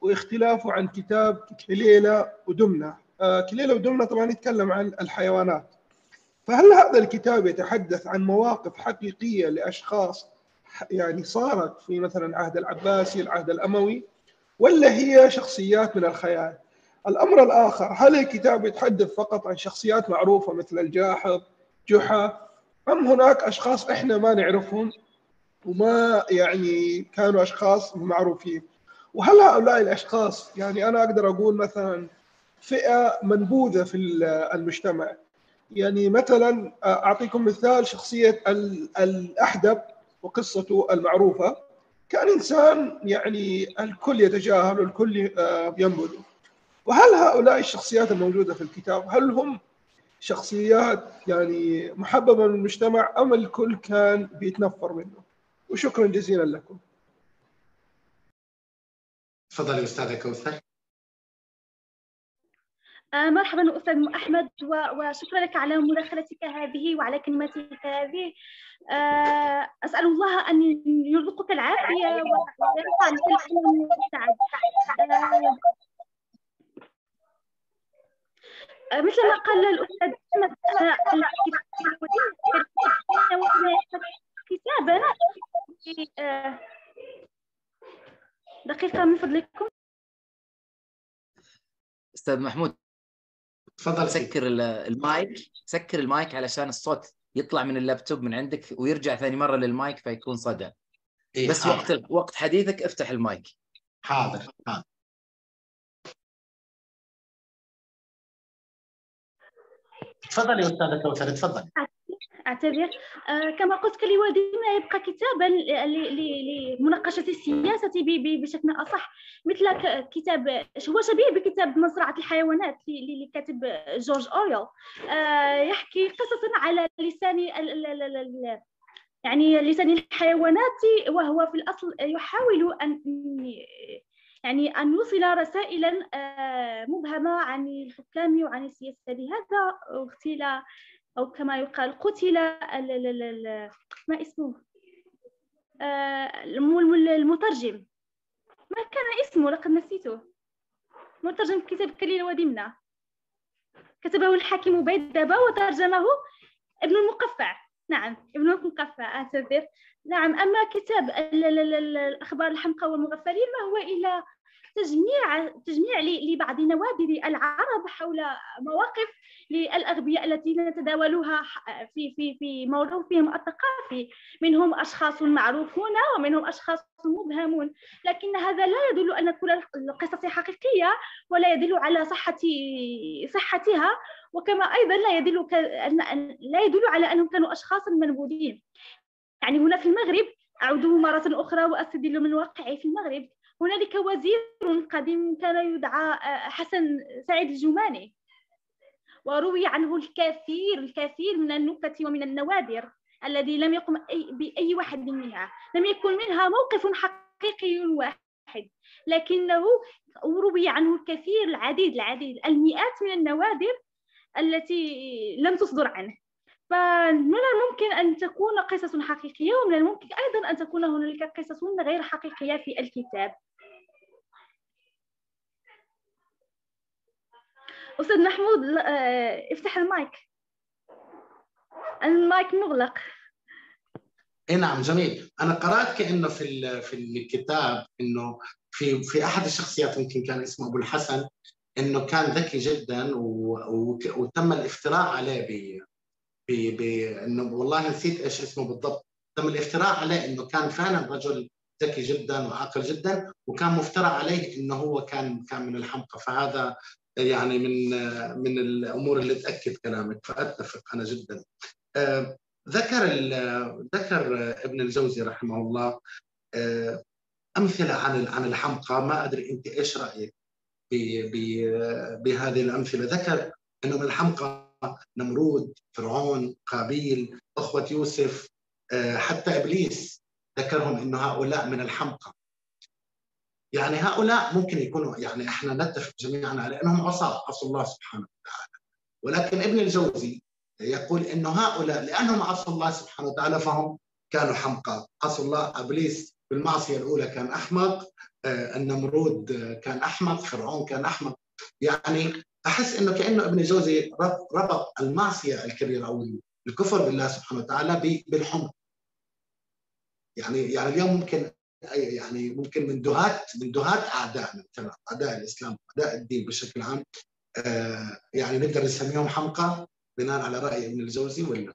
واختلافه عن كتاب كليله ودمنة. آه كليله ودمنه طبعا يتكلم عن الحيوانات فهل هذا الكتاب يتحدث عن مواقف حقيقية لأشخاص يعني صارت في مثلا العهد العباسي العهد الأموي ولا هي شخصيات من الخيال؟ الأمر الآخر هل الكتاب يتحدث فقط عن شخصيات معروفة مثل الجاحظ جحا أم هناك أشخاص إحنا ما نعرفهم وما يعني كانوا أشخاص معروفين وهل هؤلاء الأشخاص يعني أنا أقدر أقول مثلا فئة منبوذة في المجتمع يعني مثلا أعطيكم مثال شخصية الأحدب وقصته المعروفة كان إنسان يعني الكل يتجاهل والكل آه، ينبذ وهل هؤلاء الشخصيات الموجودة في الكتاب هل هم شخصيات يعني محببة من المجتمع أم الكل كان بيتنفر منه؟ وشكرا جزيلا لكم. تفضلي أستاذة كوثر. آه، مرحبا أستاذ أحمد وشكرا لك على مداخلتك هذه وعلى كلماتك هذه. آه، أسأل الله أن يرزقك العافية آه، مثل ما قال الأستاذ أحمد كتابا دقيقة من فضلكم. أستاذ محمود تفضل سكر المايك سكر المايك علشان الصوت يطلع من اللابتوب من عندك ويرجع ثاني مرة للمايك فيكون صدى. إيه بس حاضر. وقت وقت حديثك افتح المايك. حاضر حاضر. تفضلي أستاذة كوثر تفضلي. أعتذر. آه كما قلت كلوادنا يبقى كتابا لمناقشة السياسة بشكل أصح مثل كتاب هو شبيه بكتاب مزرعة الحيوانات لكاتب جورج أويل. آه يحكي قصصا على لسان يعني لسان الحيوانات وهو في الأصل يحاول أن يعني أن يوصل رسائلا آه، مبهمة عن الحكام وعن السياسة. لهذا اغتيل أو كما يقال قتل ما اسمه؟ آه، المترجم. ما كان اسمه لقد نسيته. مترجم كتاب كليل ودمنة. كتبه الحاكم بيدبة وترجمه ابن المقفع. نعم ابن المقفع أعتذر. نعم أما كتاب الأخبار الحمقى والمغفلين فهو إلى تجميع تجميع لبعض نوادر العرب حول مواقف للأغبياء التي نتداولها في في في موروثهم الثقافي. منهم أشخاص معروفون ومنهم أشخاص مبهمون. لكن هذا لا يدل أن كل القصص حقيقية ولا يدل على صحه صحتها. وكما أيضا لا يدل لا يدل على أنهم كانوا اشخاصا منبوذين. يعني هنا في المغرب أعود مرة أخرى وأستدل من واقعي في المغرب. هنالك وزير قديم كان يدعى آه، حسن سعيد الجماني. وروي عنه الكثير الكثير من النكت ومن النوادر الذي لم يقم أي بأي واحد منها. لم يكن منها موقف حقيقي واحد لكنه روي عنه الكثير العديد العديد المئات من النوادر التي لم تصدر عنه. فمن الممكن أن تكون قصص حقيقية ومن الممكن أيضا أن تكون هنالك قصص غير حقيقية في الكتاب. أستاذ محمود آه، افتح المايك. المايك مغلق. إي نعم جميل. أنا قرأت كأنه في في الكتاب إنه في في أحد الشخصيات يمكن كان اسمه أبو الحسن إنه كان ذكي جدا وتم الافتراء عليه ب ب إنه والله نسيت إيش اسمه بالضبط. تم الافتراء عليه إنه كان فعلا رجل ذكي جدا وعاقل جدا وكان مفترى عليه إنه هو كان كان من الحمقى. فهذا يعني من من الأمور اللي تأكد كلامك فأتفق أنا جدا. آه، ذكر ذكر ابن الجوزي رحمه الله آه، أمثلة عن عن الحمقى. ما أدري أنت إيش رأيك بهذه الأمثلة. ذكر إنه من الحمقى نمرود فرعون قابيل أخوة يوسف آه، حتى إبليس ذكرهم إنه هؤلاء من الحمقى. يعني هؤلاء ممكن يكونوا يعني إحنا نتفق جميعا على إنهم عصاة عصوا الله سبحانه وتعالى. ولكن ابن الجوزي يقول انه هؤلاء لأنهم عصوا الله سبحانه وتعالى فهم كانوا حمقى عصوا الله أبليس بالمعصيه الأولى كان أحمق آه، النمرود كان أحمق فرعون كان أحمق. يعني أحس إنه كأنه ابن الجوزي ربط المعصية الكبيرة أو الكفر بالله سبحانه وتعالى بالحمق. يعني يعني اليوم ممكن يعني ممكن من دهات من دهات اعدائنا مثلا أعداء الإسلام أعداء الدين بشكل عام آه، يعني نقدر نسميهم حمقى بناء على رأي ابن الجوزي ولا؟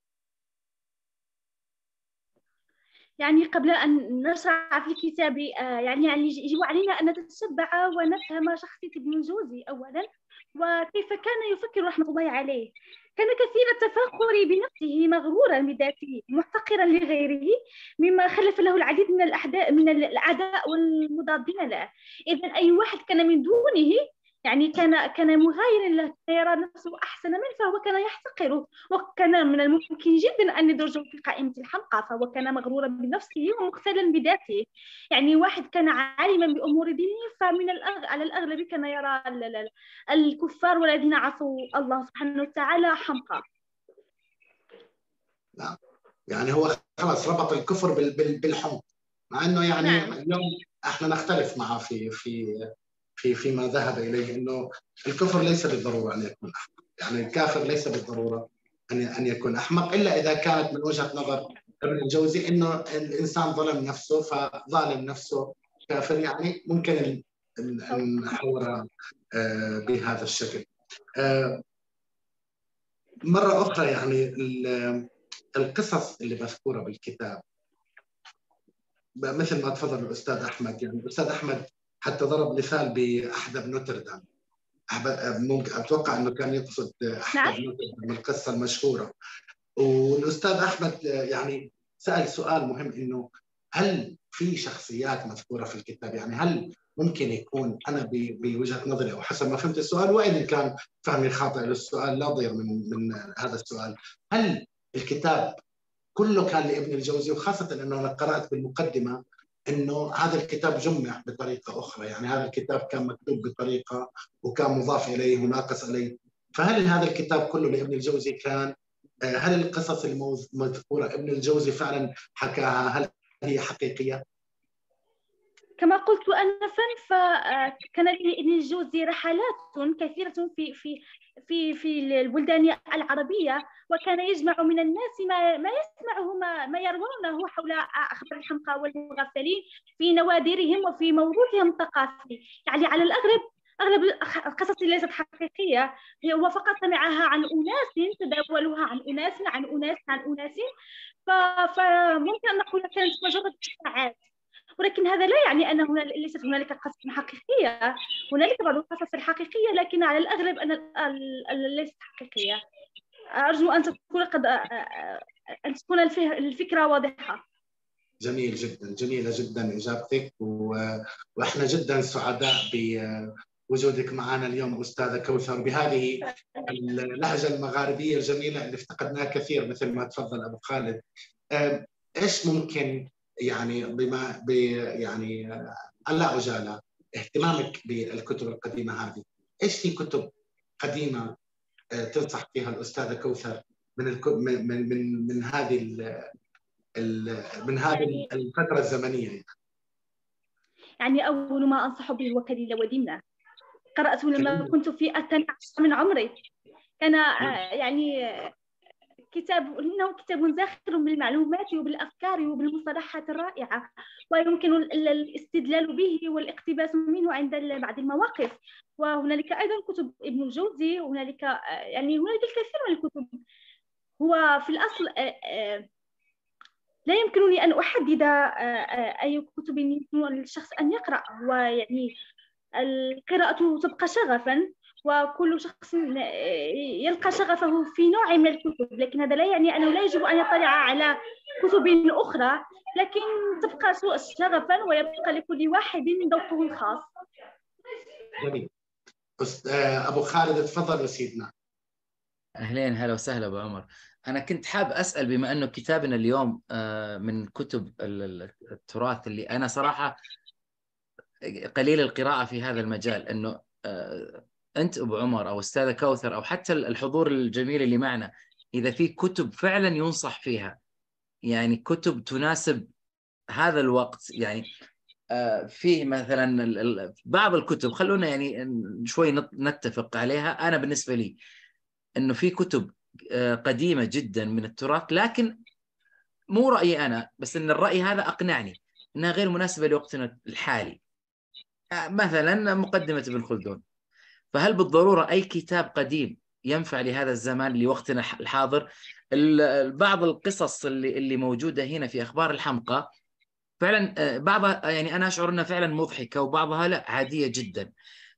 يعني قبل أن نشرع في الكتاب آه، يعني يعني يجب علينا أن نتتبع ونفهم شخصية ابن الجوزي أولا وكيف كان يفكر رحمة الله عليه كان كثير التفاخر بنفسه مغرورا بذاته محتقرا لغيره مما خلف له العديد من الأحداء من الأعداء والمضادين له. إذا أي واحد كان من دونه يعني كان كان مغايرا له يرى نفسه أحسن منه فهو كان يحتقره. وكان من الممكن جدا أن يدرجه في قائمة الحمقى فهو كان مغرورا بنفسه ومختلا بذاته. يعني واحد كان عالما بأمور دينه فمن الأغ... على الأغلب كان يرى الكفار والذين عصوا الله سبحانه وتعالى حمقى. نعم. يعني هو خلاص ربط الكفر بالحمق مع إنه يعني نعم. اليوم إحنا نختلف معه في في في فيما ذهب إليه إنه الكفر ليس بالضرورة أن يكون أحمق، يعني الكافر ليس بالضرورة أن أن يكون أحمق إلا إذا كانت من وجهة نظر ابن الجوزي إنه الإنسان ظلم نفسه فظالم نفسه كافر. يعني ممكن ان نحورها آه، بهذا الشكل. آه، مرة أخرى يعني القصص اللي مذكورة بالكتاب مثل ما تفضل الأستاذ أحمد. يعني الأستاذ أحمد حتى ضرب مثال بأحدب نوتردام. ممكن أتوقع إنه كان يقصد احدب نعم. نوتردام القصة المشهورة. والأستاذ أحمد يعني سأل سؤال مهم إنه هل في شخصيات مذكورة في الكتاب؟ يعني هل ممكن يكون أنا بوجهة نظري أو حسب ما فهمت السؤال وإن كان فهمي خاطئ للسؤال لا ضير من من هذا السؤال. هل الكتاب كله كان لابن الجوزي وخاصة إنه أنا قرأت بالمقدمة إنه هذا الكتاب جمع بطريقة أخرى، يعني هذا الكتاب كان مكتوب بطريقة وكان مضاف إليه وناقص عليه، فهل هذا الكتاب كله لابن الجوزي كان آه، هل القصص المذكورة ابن الجوزي فعلا حكاها؟ هل هي حقيقية؟ كما قلت انفا فكان لابن الجوزي رحلات كثيرة في في في في البلدان العربية وكان يجمع من الناس ما ما يسمعه ما, ما يروونه حول أخبار الحمقى والمغفلين في نوادرهم وفي موروثهم الثقافي. يعني على الاغلب أغلب القصص ليست حقيقية هو فقط سمعها عن أناس تداولوها عن أناس عن أناس عن أناس. فممكن أن نقول كانت مجرد إشاعات. ولكن هذا لا يعني أن هنا ليست هنالك قصص حقيقية. هنالك بعض القصص الحقيقية لكن على الأغلب أن ليست حقيقية. أرجو أن تكون قد أن تكون الفكرة واضحة. جميل جدا جميلة جدا إجابتك و... وإحنا جدا سعداء بوجودك معنا اليوم أستاذة كوثر بهذه اللهجة المغاربية الجميلة اللي افتقدناها كثير مثل ما تفضل أبو خالد. إيش ممكن يعني بما يعني على عجاله اهتمامك بالكتب القديمة هذه. إيش في كتب قديمة آه، تنصح فيها الأستاذة كوثر من من من من هذه ال من هذه الفترة الزمنية يعني. يعني أول ما أنصح به هو كليل ودمنه قراته لما كنت في الثاني عشر من عمري. كان آه، يعني كتاب إنه كتاب زاخر بالمعلومات وبالأفكار وبالمصطلحات الرائعة ويمكن الاستدلال به والاقتباس منه عند بعض المواقف. وهنالك أيضا كتب ابن الجوزي وهنالك يعني هنالك الكثير من الكتب. هو في الأصل آه، آه، لا يمكنني أن أحدد آه، أي كتب يمكن للشخص أن يقرأ. ويعني القراءه تبقى شغفا. وكل شخص يلقى شغفه في نوع من الكتب. لكن هذا لا يعني أنه لا يجب أن يطلع على كتب أخرى لكن تبقى شغفا ويبقى لكل واحد ذوقه الخاص. جميل. أبو خالد تفضل سيدنا. أهلين هلا وسهلا أبو عمر. أنا كنت حاب أسأل بما أنه كتابنا اليوم آه، من كتب التراث اللي أنا صراحة قليل القراءة في هذا المجال أنه آه، أنت أبو عمر أو أستاذة كوثر أو حتى الحضور الجميل اللي معنا إذا في كتب فعلا ينصح فيها يعني كتب تناسب هذا الوقت يعني آه، فيه مثلا بعض الكتب خلونا يعني شوي نتفق عليها. أنا بالنسبة لي إنه في كتب آه، قديمة جدا من التراث لكن مو رأيي أنا بس إن الرأي هذا أقنعني إنها غير مناسبة لوقتنا الحالي. آه، مثلا مقدمة ابن خلدون فهل بالضرورة أي كتاب قديم ينفع لهذا الزمان لوقتنا الحاضر؟ بعض القصص اللي اللي موجودة هنا في أخبار الحمقى فعلا آه، بعضها يعني أنا أشعر إنها فعلا مضحكة وبعضها لا عادية جدا.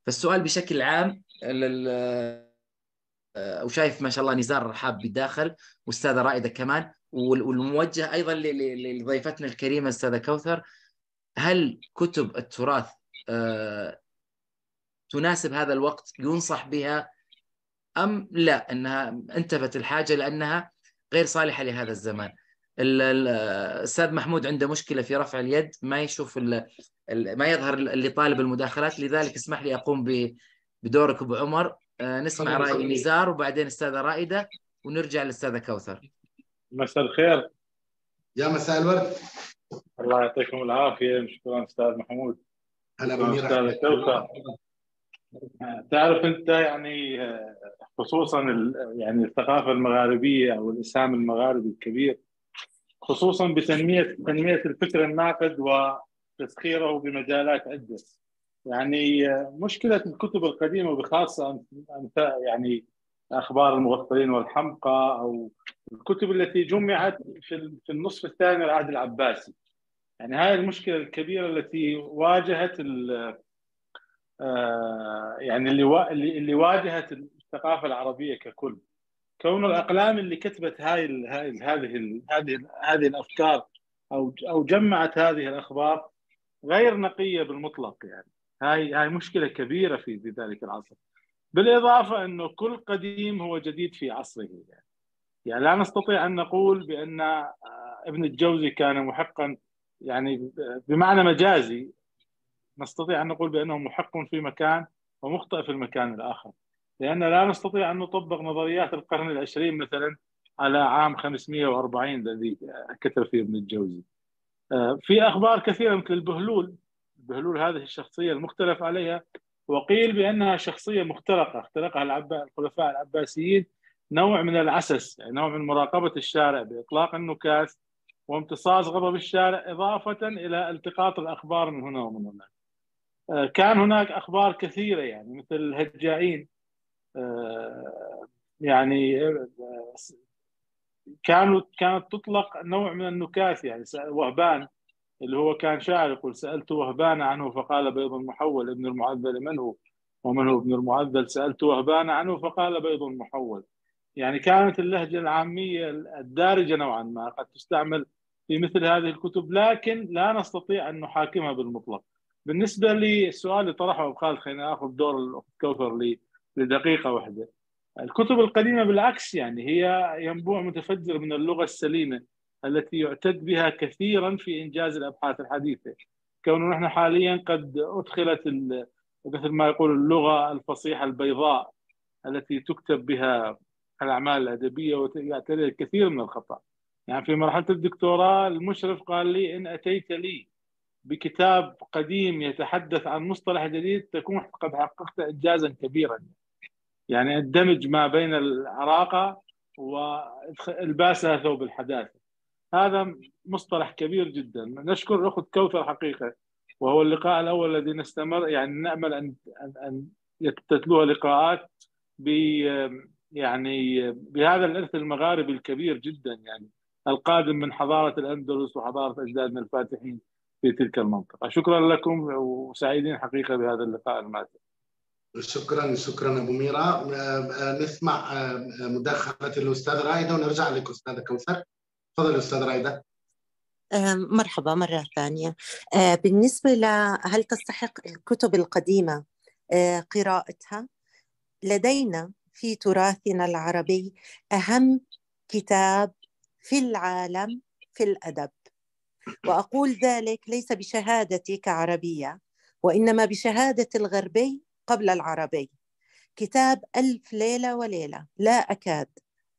فالسؤال بشكل عام آه، وشايف ما شاء الله نزار رحاب بداخل وأستاذة رائدة كمان والموجه أيضا لضيفتنا الكريمة أستاذة كوثر. هل كتب التراث آه، تناسب هذا الوقت ينصح بها أم لا؟ أنها انتفت الحاجة لأنها غير صالحة لهذا الزمان. الأستاذ محمود عنده مشكلة في رفع اليد ما يشوف ال ما يظهر لطالب المداخلات لذلك اسمح لي أقوم بدورك أبو عمر. آه، نسمع رأي نزار وبعدين أستاذة رائدة ونرجع للأستاذة كوثر. مساء الخير. يا مساء الورد. الله يعطيكم العافية. شكرا أستاذ محمود. هلا أستاذ كوثر. تعرف انت يعني خصوصا يعني الثقافة المغاربية أو الاسهام المغاربي الكبير خصوصا بتنمية تنمية الفكر الناقد وتسخيره بمجالات عدة. يعني مشكلة الكتب القديمة وبخاصه يعني أخبار المغفلين والحمقى أو الكتب التي جمعت في النصف الثاني للعهد العباسي. يعني هذه المشكلة الكبيرة التي واجهت آه، يعني اللي اللي واجهت الثقافة العربية ككل. كون الأقلام اللي كتبت هاي هاي هذه هذه هذه الأفكار أو أو جمعت هذه الأخبار غير نقية بالمطلق يعني. هاي هاي مشكلة كبيرة في في ذلك العصر. بالإضافة إنه كل قديم هو جديد في عصره يعني. يعني لا نستطيع أن نقول بأن آه، ابن الجوزي كان محقا يعني بمعنى مجازي نستطيع أن نقول بأنه محق في مكان ومخطئ في المكان الآخر. لأن لا نستطيع أن نطبق نظريات القرن العشرين مثلا على عام 540 الذي كتب فيه ابن الجوزي. آه، في أخبار كثيرة مثل البهلول. بهلول هذه الشخصية المختلف عليها. وقيل بأنها شخصية مخترقة. اخترقها الخلفاء العباسيين نوع من العسس يعني نوع من مراقبة الشارع بإطلاق النكاس وامتصاص غضب الشارع إضافة إلى التقاط الأخبار من هنا ومن هناك. آه، كان هناك أخبار كثيرة يعني مثل الهجائين. آه، يعني كانوا كانت تطلق نوع من النكات يعني. وهبان اللي هو كان شاعر يقول سألت وهبان عنه فقال بيض محول ابن المعذل من هو ومن هو ابن المعذل. سألت وهبان عنه فقال بيض محول. يعني كانت اللهجة العامية الدارجة نوعا ما قد تستعمل في مثل هذه الكتب لكن لا نستطيع أن نحاكمها بالمطلق. بالنسبة للسؤال اللي طرحه أبو خالد خلينا آخذ دور الأخت كوثر لدقيقة واحدة. الكتب القديمة بالعكس يعني هي ينبوع متفجر من اللغة السليمة التي يعتد بها كثيرا في إنجاز الأبحاث الحديثة. كونه نحن حاليا قد أدخلت مثل ما يقول اللغة الفصيحة البيضاء التي تكتب بها الأعمال الأدبية ويعتريها الكثير من الخطأ. يعني في مرحلة الدكتوراه المشرف قال لي إن أتيت لي بكتاب قديم يتحدث عن مصطلح جديد تكون قد حققت إنجازا كبيرا. يعني الدمج ما بين العراقة والباسها ثوب الحداثة. هذا مصطلح كبير جدا. نشكر الأخت كوثر حقيقة وهو اللقاء الأول الذي نستمر يعني نأمل ان ان تتلوها لقاءات ب يعني بهذا الإرث المغاربي الكبير جدا. يعني القادم من حضارة الأندلس وحضارة أجدادنا الفاتحين. في تلك المنطقة. شكرا لكم وسعيدين حقيقة بهذا اللقاء الماتع شكرا شكرا أبو ميرا. نسمع مداخلة الأستاذ رايده ونرجع لك أستاذة كوثر. تفضل أستاذ رايده مرحبا مرة ثانية. بالنسبة لهل تستحق الكتب القديمة قراءتها؟ لدينا في تراثنا العربي أهم كتاب في العالم في الأدب. وأقول ذلك ليس بشهادتي كعربية وإنما بشهادة الغربي قبل العربي. كتاب ألف ليلة وليلة. لا أكاد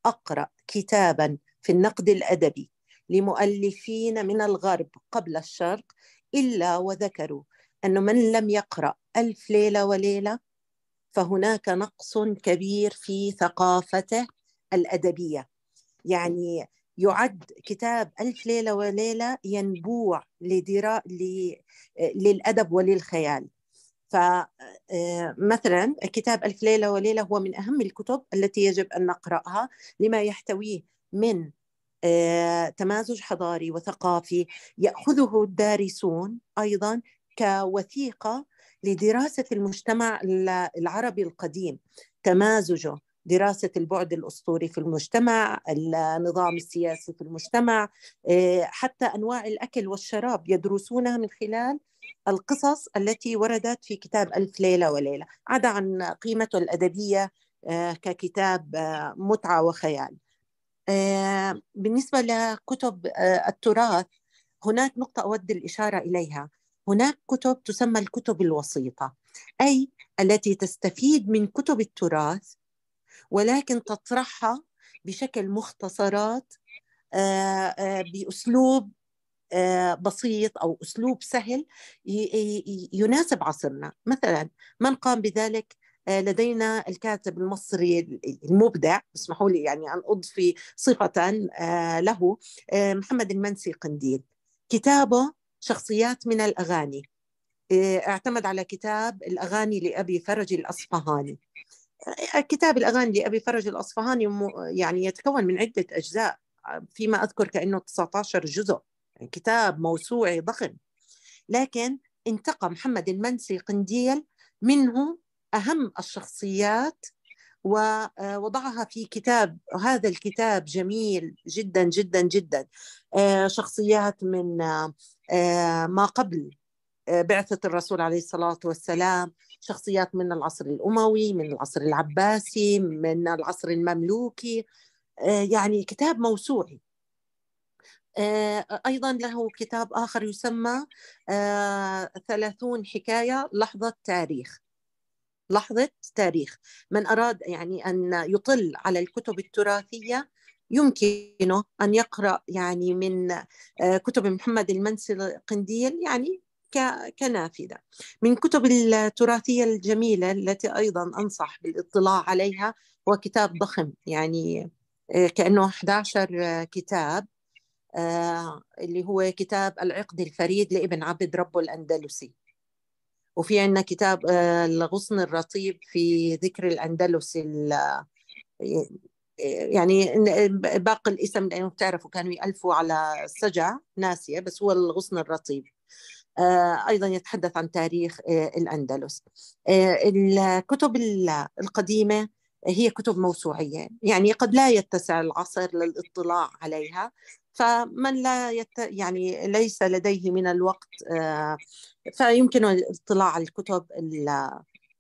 أقرأ كتابا في النقد الأدبي لمؤلفين من الغرب قبل الشرق إلا وذكروا أن من لم يقرأ ألف ليلة وليلة فهناك نقص كبير في ثقافته الأدبية. يعني يعد كتاب ألف ليلة وليلة ينبوع لدراء للأدب وللخيال. فمثلا آه، كتاب ألف ليلة وليلة هو من أهم الكتب التي يجب أن نقرأها لما يحتويه من آه، تمازج حضاري وثقافي يأخذه الدارسون أيضا كوثيقة لدراسة المجتمع العربي القديم. تمازجه دراسة البعد الأسطوري في المجتمع النظام السياسي في المجتمع آه، حتى أنواع الأكل والشراب يدرسونها من خلال القصص التي وردت في كتاب ألف ليلة وليلة. عدا عن قيمته الأدبية آه، ككتاب آه، متعة وخيال. بالنسبة لكتب التراث هناك نقطة أود الإشارة إليها. هناك كتب تسمى الكتب الوسيطة أي التي تستفيد من كتب التراث ولكن تطرحها بشكل مختصرات آه، آه، بأسلوب آه، بسيط أو أسلوب سهل يناسب عصرنا. مثلا من قام بذلك؟ لدينا الكاتب المصري المبدع اسمحوا لي يعني أن أضفي صفة له محمد المنسي قنديل. كتابه شخصيات من الأغاني. اعتمد على كتاب الأغاني لأبي فرج الأصفهاني. كتاب الأغاني لأبي فرج الأصفهاني يعني يتكون من عدة أجزاء فيما أذكر كأنه 19 جزء يعني كتاب موسوعي ضخم. لكن انتقى محمد المنسي قنديل منه أهم الشخصيات ووضعها في كتاب هذا الكتاب جميل جدا جدا جدا. آه، شخصيات من آه، ما قبل آه، بعثة الرسول عليه الصلاة والسلام شخصيات من العصر الأموي من العصر العباسي من العصر المملوكي. آه، يعني كتاب موسوعي. آه، أيضا له كتاب آخر يسمى ثلاثون حكاية لحظة تاريخ. لحظة تاريخ. من أراد يعني أن يطل على الكتب التراثية يمكنه أن يقرأ يعني من كتب محمد المنسي قنديل يعني كنافذة. من كتب التراثية الجميلة التي أيضا أنصح بالاطلاع عليها هو كتاب ضخم يعني آه، كأنه 11 كتاب آه، اللي هو كتاب العقد الفريد لابن عبد ربه الأندلسي. وفي عندنا كتاب آه، الغصن الرطيب في ذكر الأندلس يعني باقي الاسم لأنه بتعرفوا كانوا يألفوا على السجع ناسية بس هو الغصن الرطيب. آه، أيضا يتحدث عن تاريخ آه، الأندلس. آه، الكتب القديمة هي كتب موسوعية يعني قد لا يتسع العصر للاطلاع عليها. فمن لا يت... يعني ليس لديه من الوقت فيمكن الاطلاع على الكتب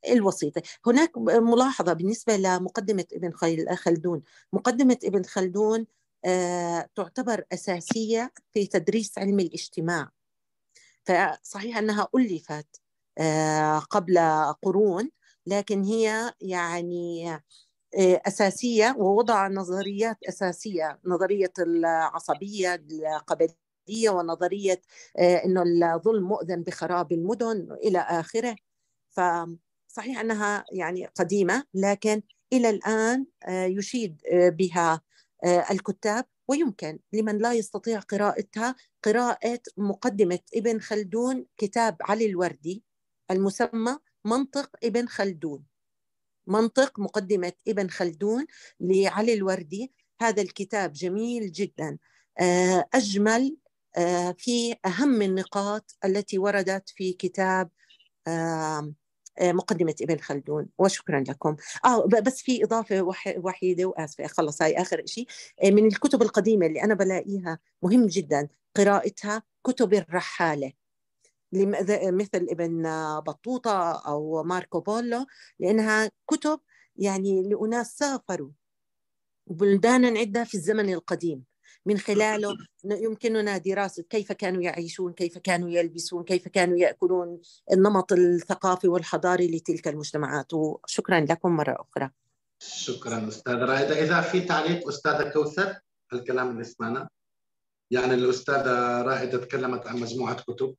الوسيطة. هناك ملاحظة بالنسبة لمقدمة ابن خلدون. مقدمة ابن خلدون آه، تعتبر أساسية في تدريس علم الاجتماع. فصحيح أنها ألفت آه، قبل قرون لكن هي يعني آه، أساسية ووضع نظريات أساسية نظرية العصبية القبلية ونظرية أنه الظلم مؤذن بخراب المدن إلى آخره. ف صحيح أنها يعني قديمة لكن إلى الآن آه، يشيد آه، بها آه، الكتاب. ويمكن لمن لا يستطيع قراءتها قراءة مقدمة ابن خلدون كتاب علي الوردي المسمى منطق ابن خلدون. منطق مقدمة ابن خلدون لعلي الوردي. هذا الكتاب جميل جدا. أجمل في أهم النقاط التي وردت في كتاب آه، مقدمة ابن خلدون وشكرا لكم. آه بس في إضافة وحيدة وآسفة خلص هاي آخر شيء آه، من الكتب القديمة اللي أنا بلاقيها مهم جدا قراءتها كتب الرحالة. مثل ابن بطوطة أو ماركو بولو لأنها كتب يعني لأناس سافروا بلدانا عدة في الزمن القديم. من خلاله يمكننا دراسة كيف كانوا يعيشون كيف كانوا يلبسون كيف كانوا يأكلون النمط الثقافي والحضاري لتلك المجتمعات. وشكرا لكم مرة أخرى. شكرا أستاذ رائدة إذا في تعليق أستاذة كوثر الكلام اللي سمعنا. يعني الأستاذة رائدة تكلمت عن مجموعة كتب.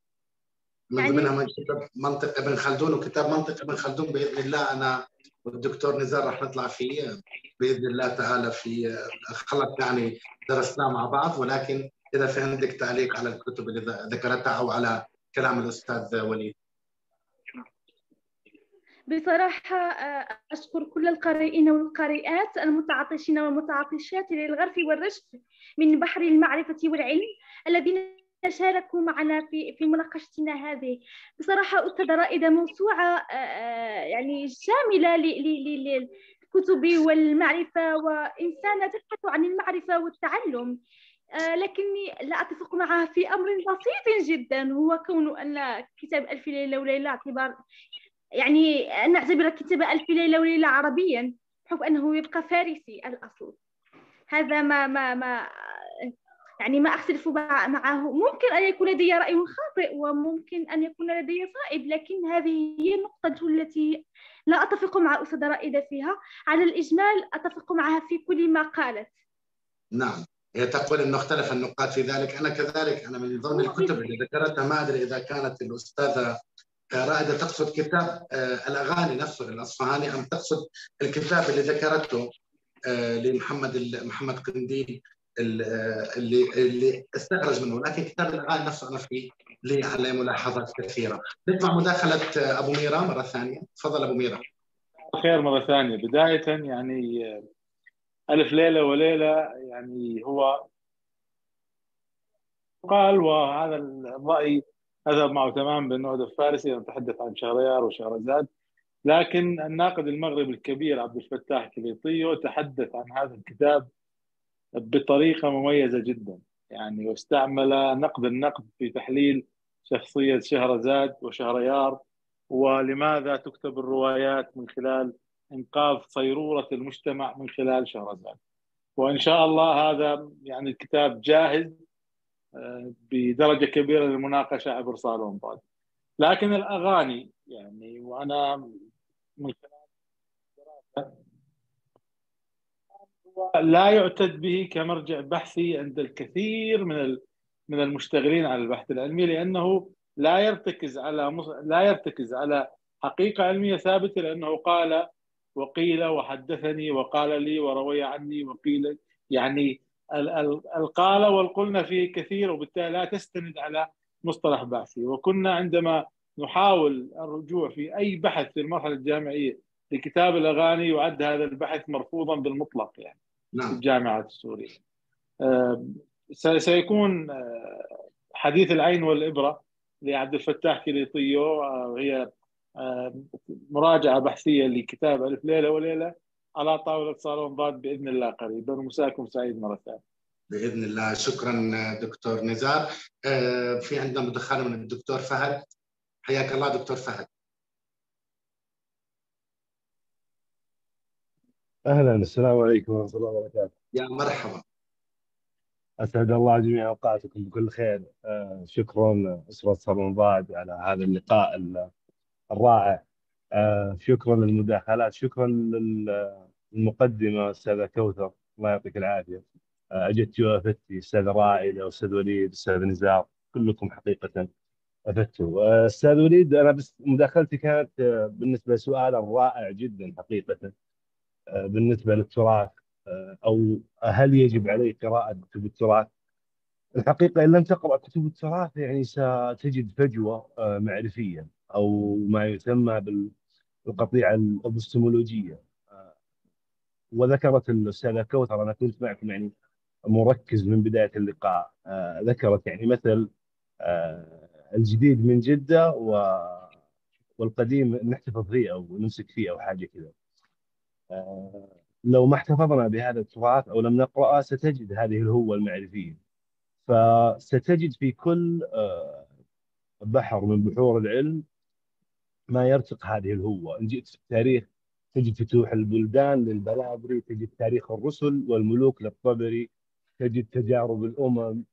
من يعني... ضمنها من كتاب منطق ابن خلدون وكتاب منطق ابن خلدون بإذن الله أنا والدكتور نزار راح نطلع فيه بإذن الله تعالى في خلط يعني درسناه مع بعض ولكن إذا في عندك تعليق على الكتب اللي ذكرتها أو على كلام الأستاذ وليد. بصراحة آه، أشكر كل القارئين والقارئات المتعطشين والمتعطشات للغرف والرشف من بحر المعرفة والعلم الذين شاركوا معنا في في مناقشتنا هذه. بصراحة أستاذة رائدة موسوعة آه، آه، يعني شاملة للكتب والمعرفة وإنسانة تبحث عن المعرفة والتعلم. آه، لكني لا أتفق معها في أمر بسيط جدا هو كون أن كتاب ألف ليلة وليلة اعتبار يعني أن نعتبر كتاب ألف ليلة وليلة عربيا بحكم أنه يبقى فارسي الأصل. هذا ما ما ما يعني ما أختلف معه. ممكن أن يكون لدي رأي خاطئ وممكن أن يكون لدي صائب لكن هذه هي النقطة التي لا أتفق مع أستاذة رائدة فيها. على الإجمال أتفق معها في كل ما قالت. نعم. هي تقول إنه اختلف النقاط في ذلك. أنا كذلك أنا من ضمن الكتب اللي ذكرتها ما أدري إذا كانت الأستاذة رائدة تقصد كتاب آه، الأغاني نفسه الأصفهاني أم تقصد الكتاب اللي ذكرته آه، لمحمد محمد قنديل اللي اللي استخرج منه لكن كتاب الاغاني نفسه أنا في لي عليه ملاحظات كثيرة. نسمع مداخلة أبو ميرا مرة ثانية. تفضل أبو ميرا. خير مرة ثانية. بداية يعني ألف ليلة وليلة يعني هو قال وهذا الرأي أذهب معه بأنه هذا الفارسي نتحدث عن شهريار وشهرزاد لكن الناقد المغربي الكبير عبد الفتاح كليطيو تحدث عن هذا الكتاب بطريقة مميزة جدا. يعني واستعمل نقد النقد في تحليل شخصية شهرزاد وشهريار ولماذا تكتب الروايات من خلال إنقاذ صيرورة المجتمع من خلال شهرزاد؟ وإن شاء الله هذا يعني الكتاب جاهز آه، بدرجة كبيرة للمناقشة عبر صالون بعد لكن الأغاني يعني وأنا من خلال لا يعتد به كمرجع بحثي عند الكثير من من المشتغلين على البحث العلمي لأنه لا يرتكز على لا يرتكز على حقيقة علمية ثابتة لأنه قال وقيل وحدثني وقال لي وروي عني وقيل يعني القال والقلنا فيه كثير وبالتالي لا تستند على مصطلح بحثي. وكنا عندما نحاول الرجوع في أي بحث في المرحلة الجامعية لكتاب الأغاني يعد هذا البحث مرفوضا بالمطلق يعني. نعم. في الجامعات السوريه. سيكون حديث العين والإبرة لعبد الفتاح كليطيو وهي آه، مراجعة بحثية لكتاب ألف ليلة وليلة على طاولة صالون ضاد بإذن الله قريبا ومساكم سعيد مرة ثانية. بإذن الله شكرا دكتور نزار آه، في عندنا مداخله من الدكتور فهد حياك الله دكتور فهد أهلا. السلام عليكم ورحمة الله وبركاته. يا مرحبا. أسعد الله جميع أوقاتكم بكل خير. آه، شكرا. أسرة صالون ضاد على هذا اللقاء الرائع. آه، شكرا للمداخلات. شكرا للمقدمه أستاذة كوثر. الله يعطيك العافية. آه، أجت وافتي أستاذ رائدة أستاذ وليد أستاذ نزار. كلكم حقيقة أفدتوا. أستاذ وليد أنا بس مداخلتي كانت بالنسبة لسؤال رائع جدا حقيقة. بالنسبة للتراث أو هل يجب عليه قراءة كتب التراث؟ الحقيقة إن لم تقرأ كتب التراث يعني ستجد فجوة معرفية أو ما يسمى بالقطيعة الإبستمولوجية وذكرت الأستاذة كوثر أنا كنت معكم يعني مركز من بداية اللقاء ذكرت يعني مثل الجديد من جدة والقديم نحتفظ فيه أو نمسك فيه أو حاجة كذا. لو ما احتفظنا بهذا التراث أو لم نقراه ستجد هذه الهوة المعرفية. فستجد في كل بحر من بحور العلم ما يرتق هذه الهوة، إن جئت في التاريخ تجد فتوح البلدان للبلاغري، تجد تاريخ الرسل والملوك للطبري، تجد تجارب الأمم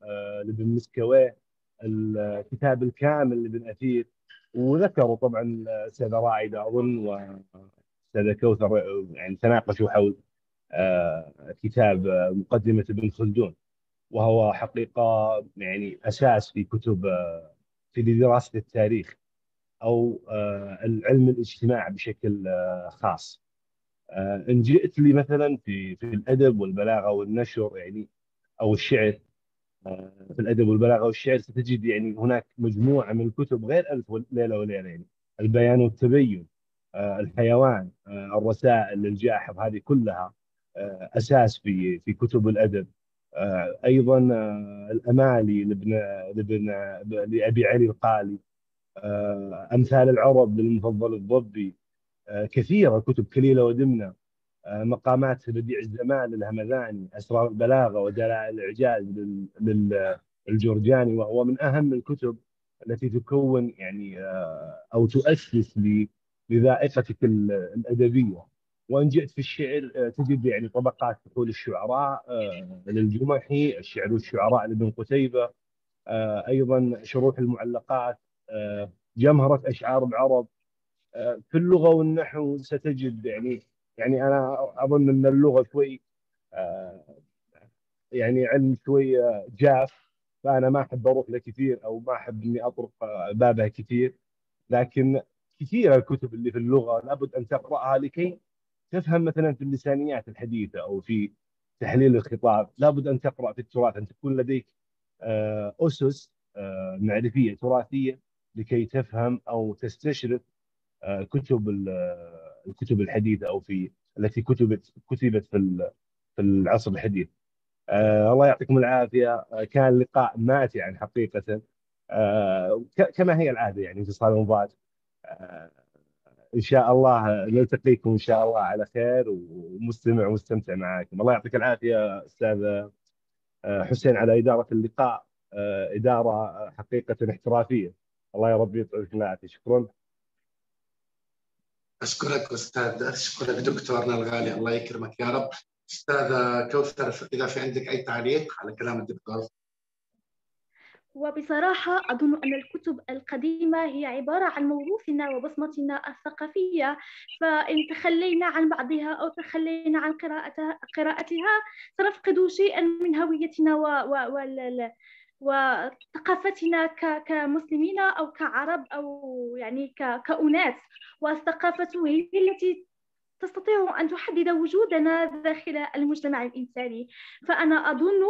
لابن مسكويه، الكتاب الكامل لابن أثير وذكروا طبعا الاستاذه رائده أظن واستاذه كوثر يعني تناقشوا حول كتاب مقدمة ابن خلدون وهو حقيقة يعني أساس في كتب في دراسة التاريخ أو العلم الاجتماع بشكل خاص. إن جئت لي مثلا في في الأدب والبلاغة والنشر يعني أو الشعر في الأدب والبلاغة والشعر ستجد يعني هناك مجموعة من الكتب غير ألف ليلة وليلة يعني البيان والتبين الحيوان الرسائل للجاحظ هذه كلها أساس في في كتب الأدب. أيضا الأمالي لابن لابن لأبي علي القالي. أمثال العرب للمفضل الضبي. كثيرة كتب كليلة ودمنة. مقامات بديع الزمان للهمذاني أسرار البلاغة ودلائل الإعجاز للجرجاني وهو من أهم الكتب التي تكون يعني أو تؤسس لذائقتك الأدبية. وإن جئت في الشعر تجد يعني طبقات فحول الشعراء للجمحي الشعر والشعراء لابن قتيبة أيضا شروح المعلقات جمهرة أشعار العرب. في اللغة والنحو ستجد يعني يعني أنا أظن أن اللغة شوي يعني علم شوي جاف. فأنا ما أحب أروح له كثير أو ما أحب أني أطرق بابها كثير. لكن كثير الكتب اللي في اللغة لابد أن تقرأها لكي تفهم مثلا في اللسانيات الحديثة أو في تحليل الخطاب. لابد أن تقرأ في التراث أن تكون لديك أسس معرفية تراثية لكي تفهم أو تستشرف كتب الكتب الحديثة أو في التي كتبت كتبت في في العصر الحديث. آه الله يعطيكم العافية. كان لقاء ماتعا حقيقة. آه كما هي العادة يعني في صالون آه إن شاء الله نلتقيكم إن شاء الله على خير ومستمع ومستمتع معاكم. الله يعطيك العافية أستاذ حسين على إدارة اللقاء. إدارة حقيقة احترافية. الله يا رب يعطيك العافية. شكرا. أشكرك أستاذ أشكرك دكتورنا الغالي. الله يكرمك يا رب. أستاذة كوثر إذا في عندك أي تعليق على كلام الدكتور؟ وبصراحة أظن أن الكتب القديمة هي عبارة عن موروثنا وبصمتنا الثقافية فإن تخلينا عن بعضها أو تخلينا عن قراءتها, قراءتها سنفقد شيئا من هويتنا و, و, و وثقافتنا كمسلمين أو كعرب أو يعني كأناس. والثقافة هي التي تستطيع أن تحدد وجودنا داخل المجتمع الإنساني. فأنا أظن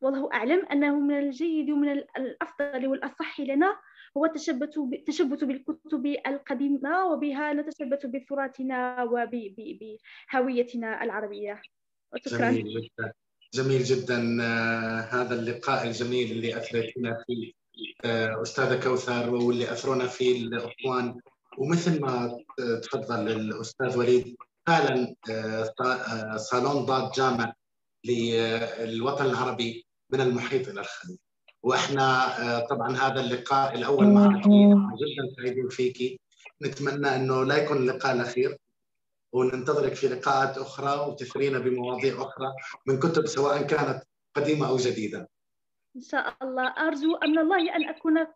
والله أعلم أنه من الجيد ومن الأفضل والأصح لنا هو التشبت بالكتب القديمة وبها نتشبت بتراثنا وبهويتنا العربية. وشكرا. جميل جدا. جميل جدا آه، هذا اللقاء الجميل اللي أثرتنا فيه آه، أستاذة كوثر واللي أثرونا فيه الأخوان. ومثل ما تفضل الأستاذ وليد فعلا آه، صالون ضاد جامع للوطن العربي من المحيط إلى الخليج. وإحنا آه، طبعا هذا اللقاء الأول معك. جدا سعيدين فيكي نتمنى إنه لا يكون اللقاء الأخير وننتظرك في لقاءات أخرى وتثرينا بمواضيع أخرى من كتب سواء كانت قديمة أو جديدة. إن شاء الله. أرجو من الله أن أكون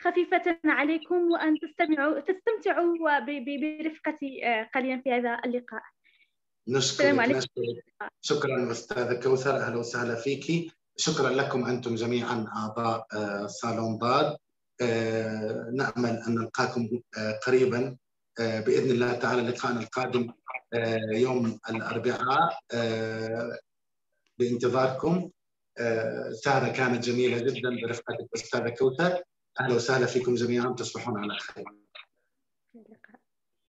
خفيفة عليكم وأن تستمعوا تستمتعوا برفقتي آه، قليلا في هذا اللقاء. نشكرك شكرا أستاذة كوثر أهلا وسهلا فيكي شكرا لكم أنتم جميعا أعضاء آه، صالون ضاد آه، نأمل أن نلقاكم آه، قريبا. بإذن الله تعالى لقاءنا القادم يوم الأربعاء بانتظاركم. سهرة كانت جميلة جدا برفقة الأستاذة كوثر. أهلا وسهلا فيكم جميعا تصبحون على خير.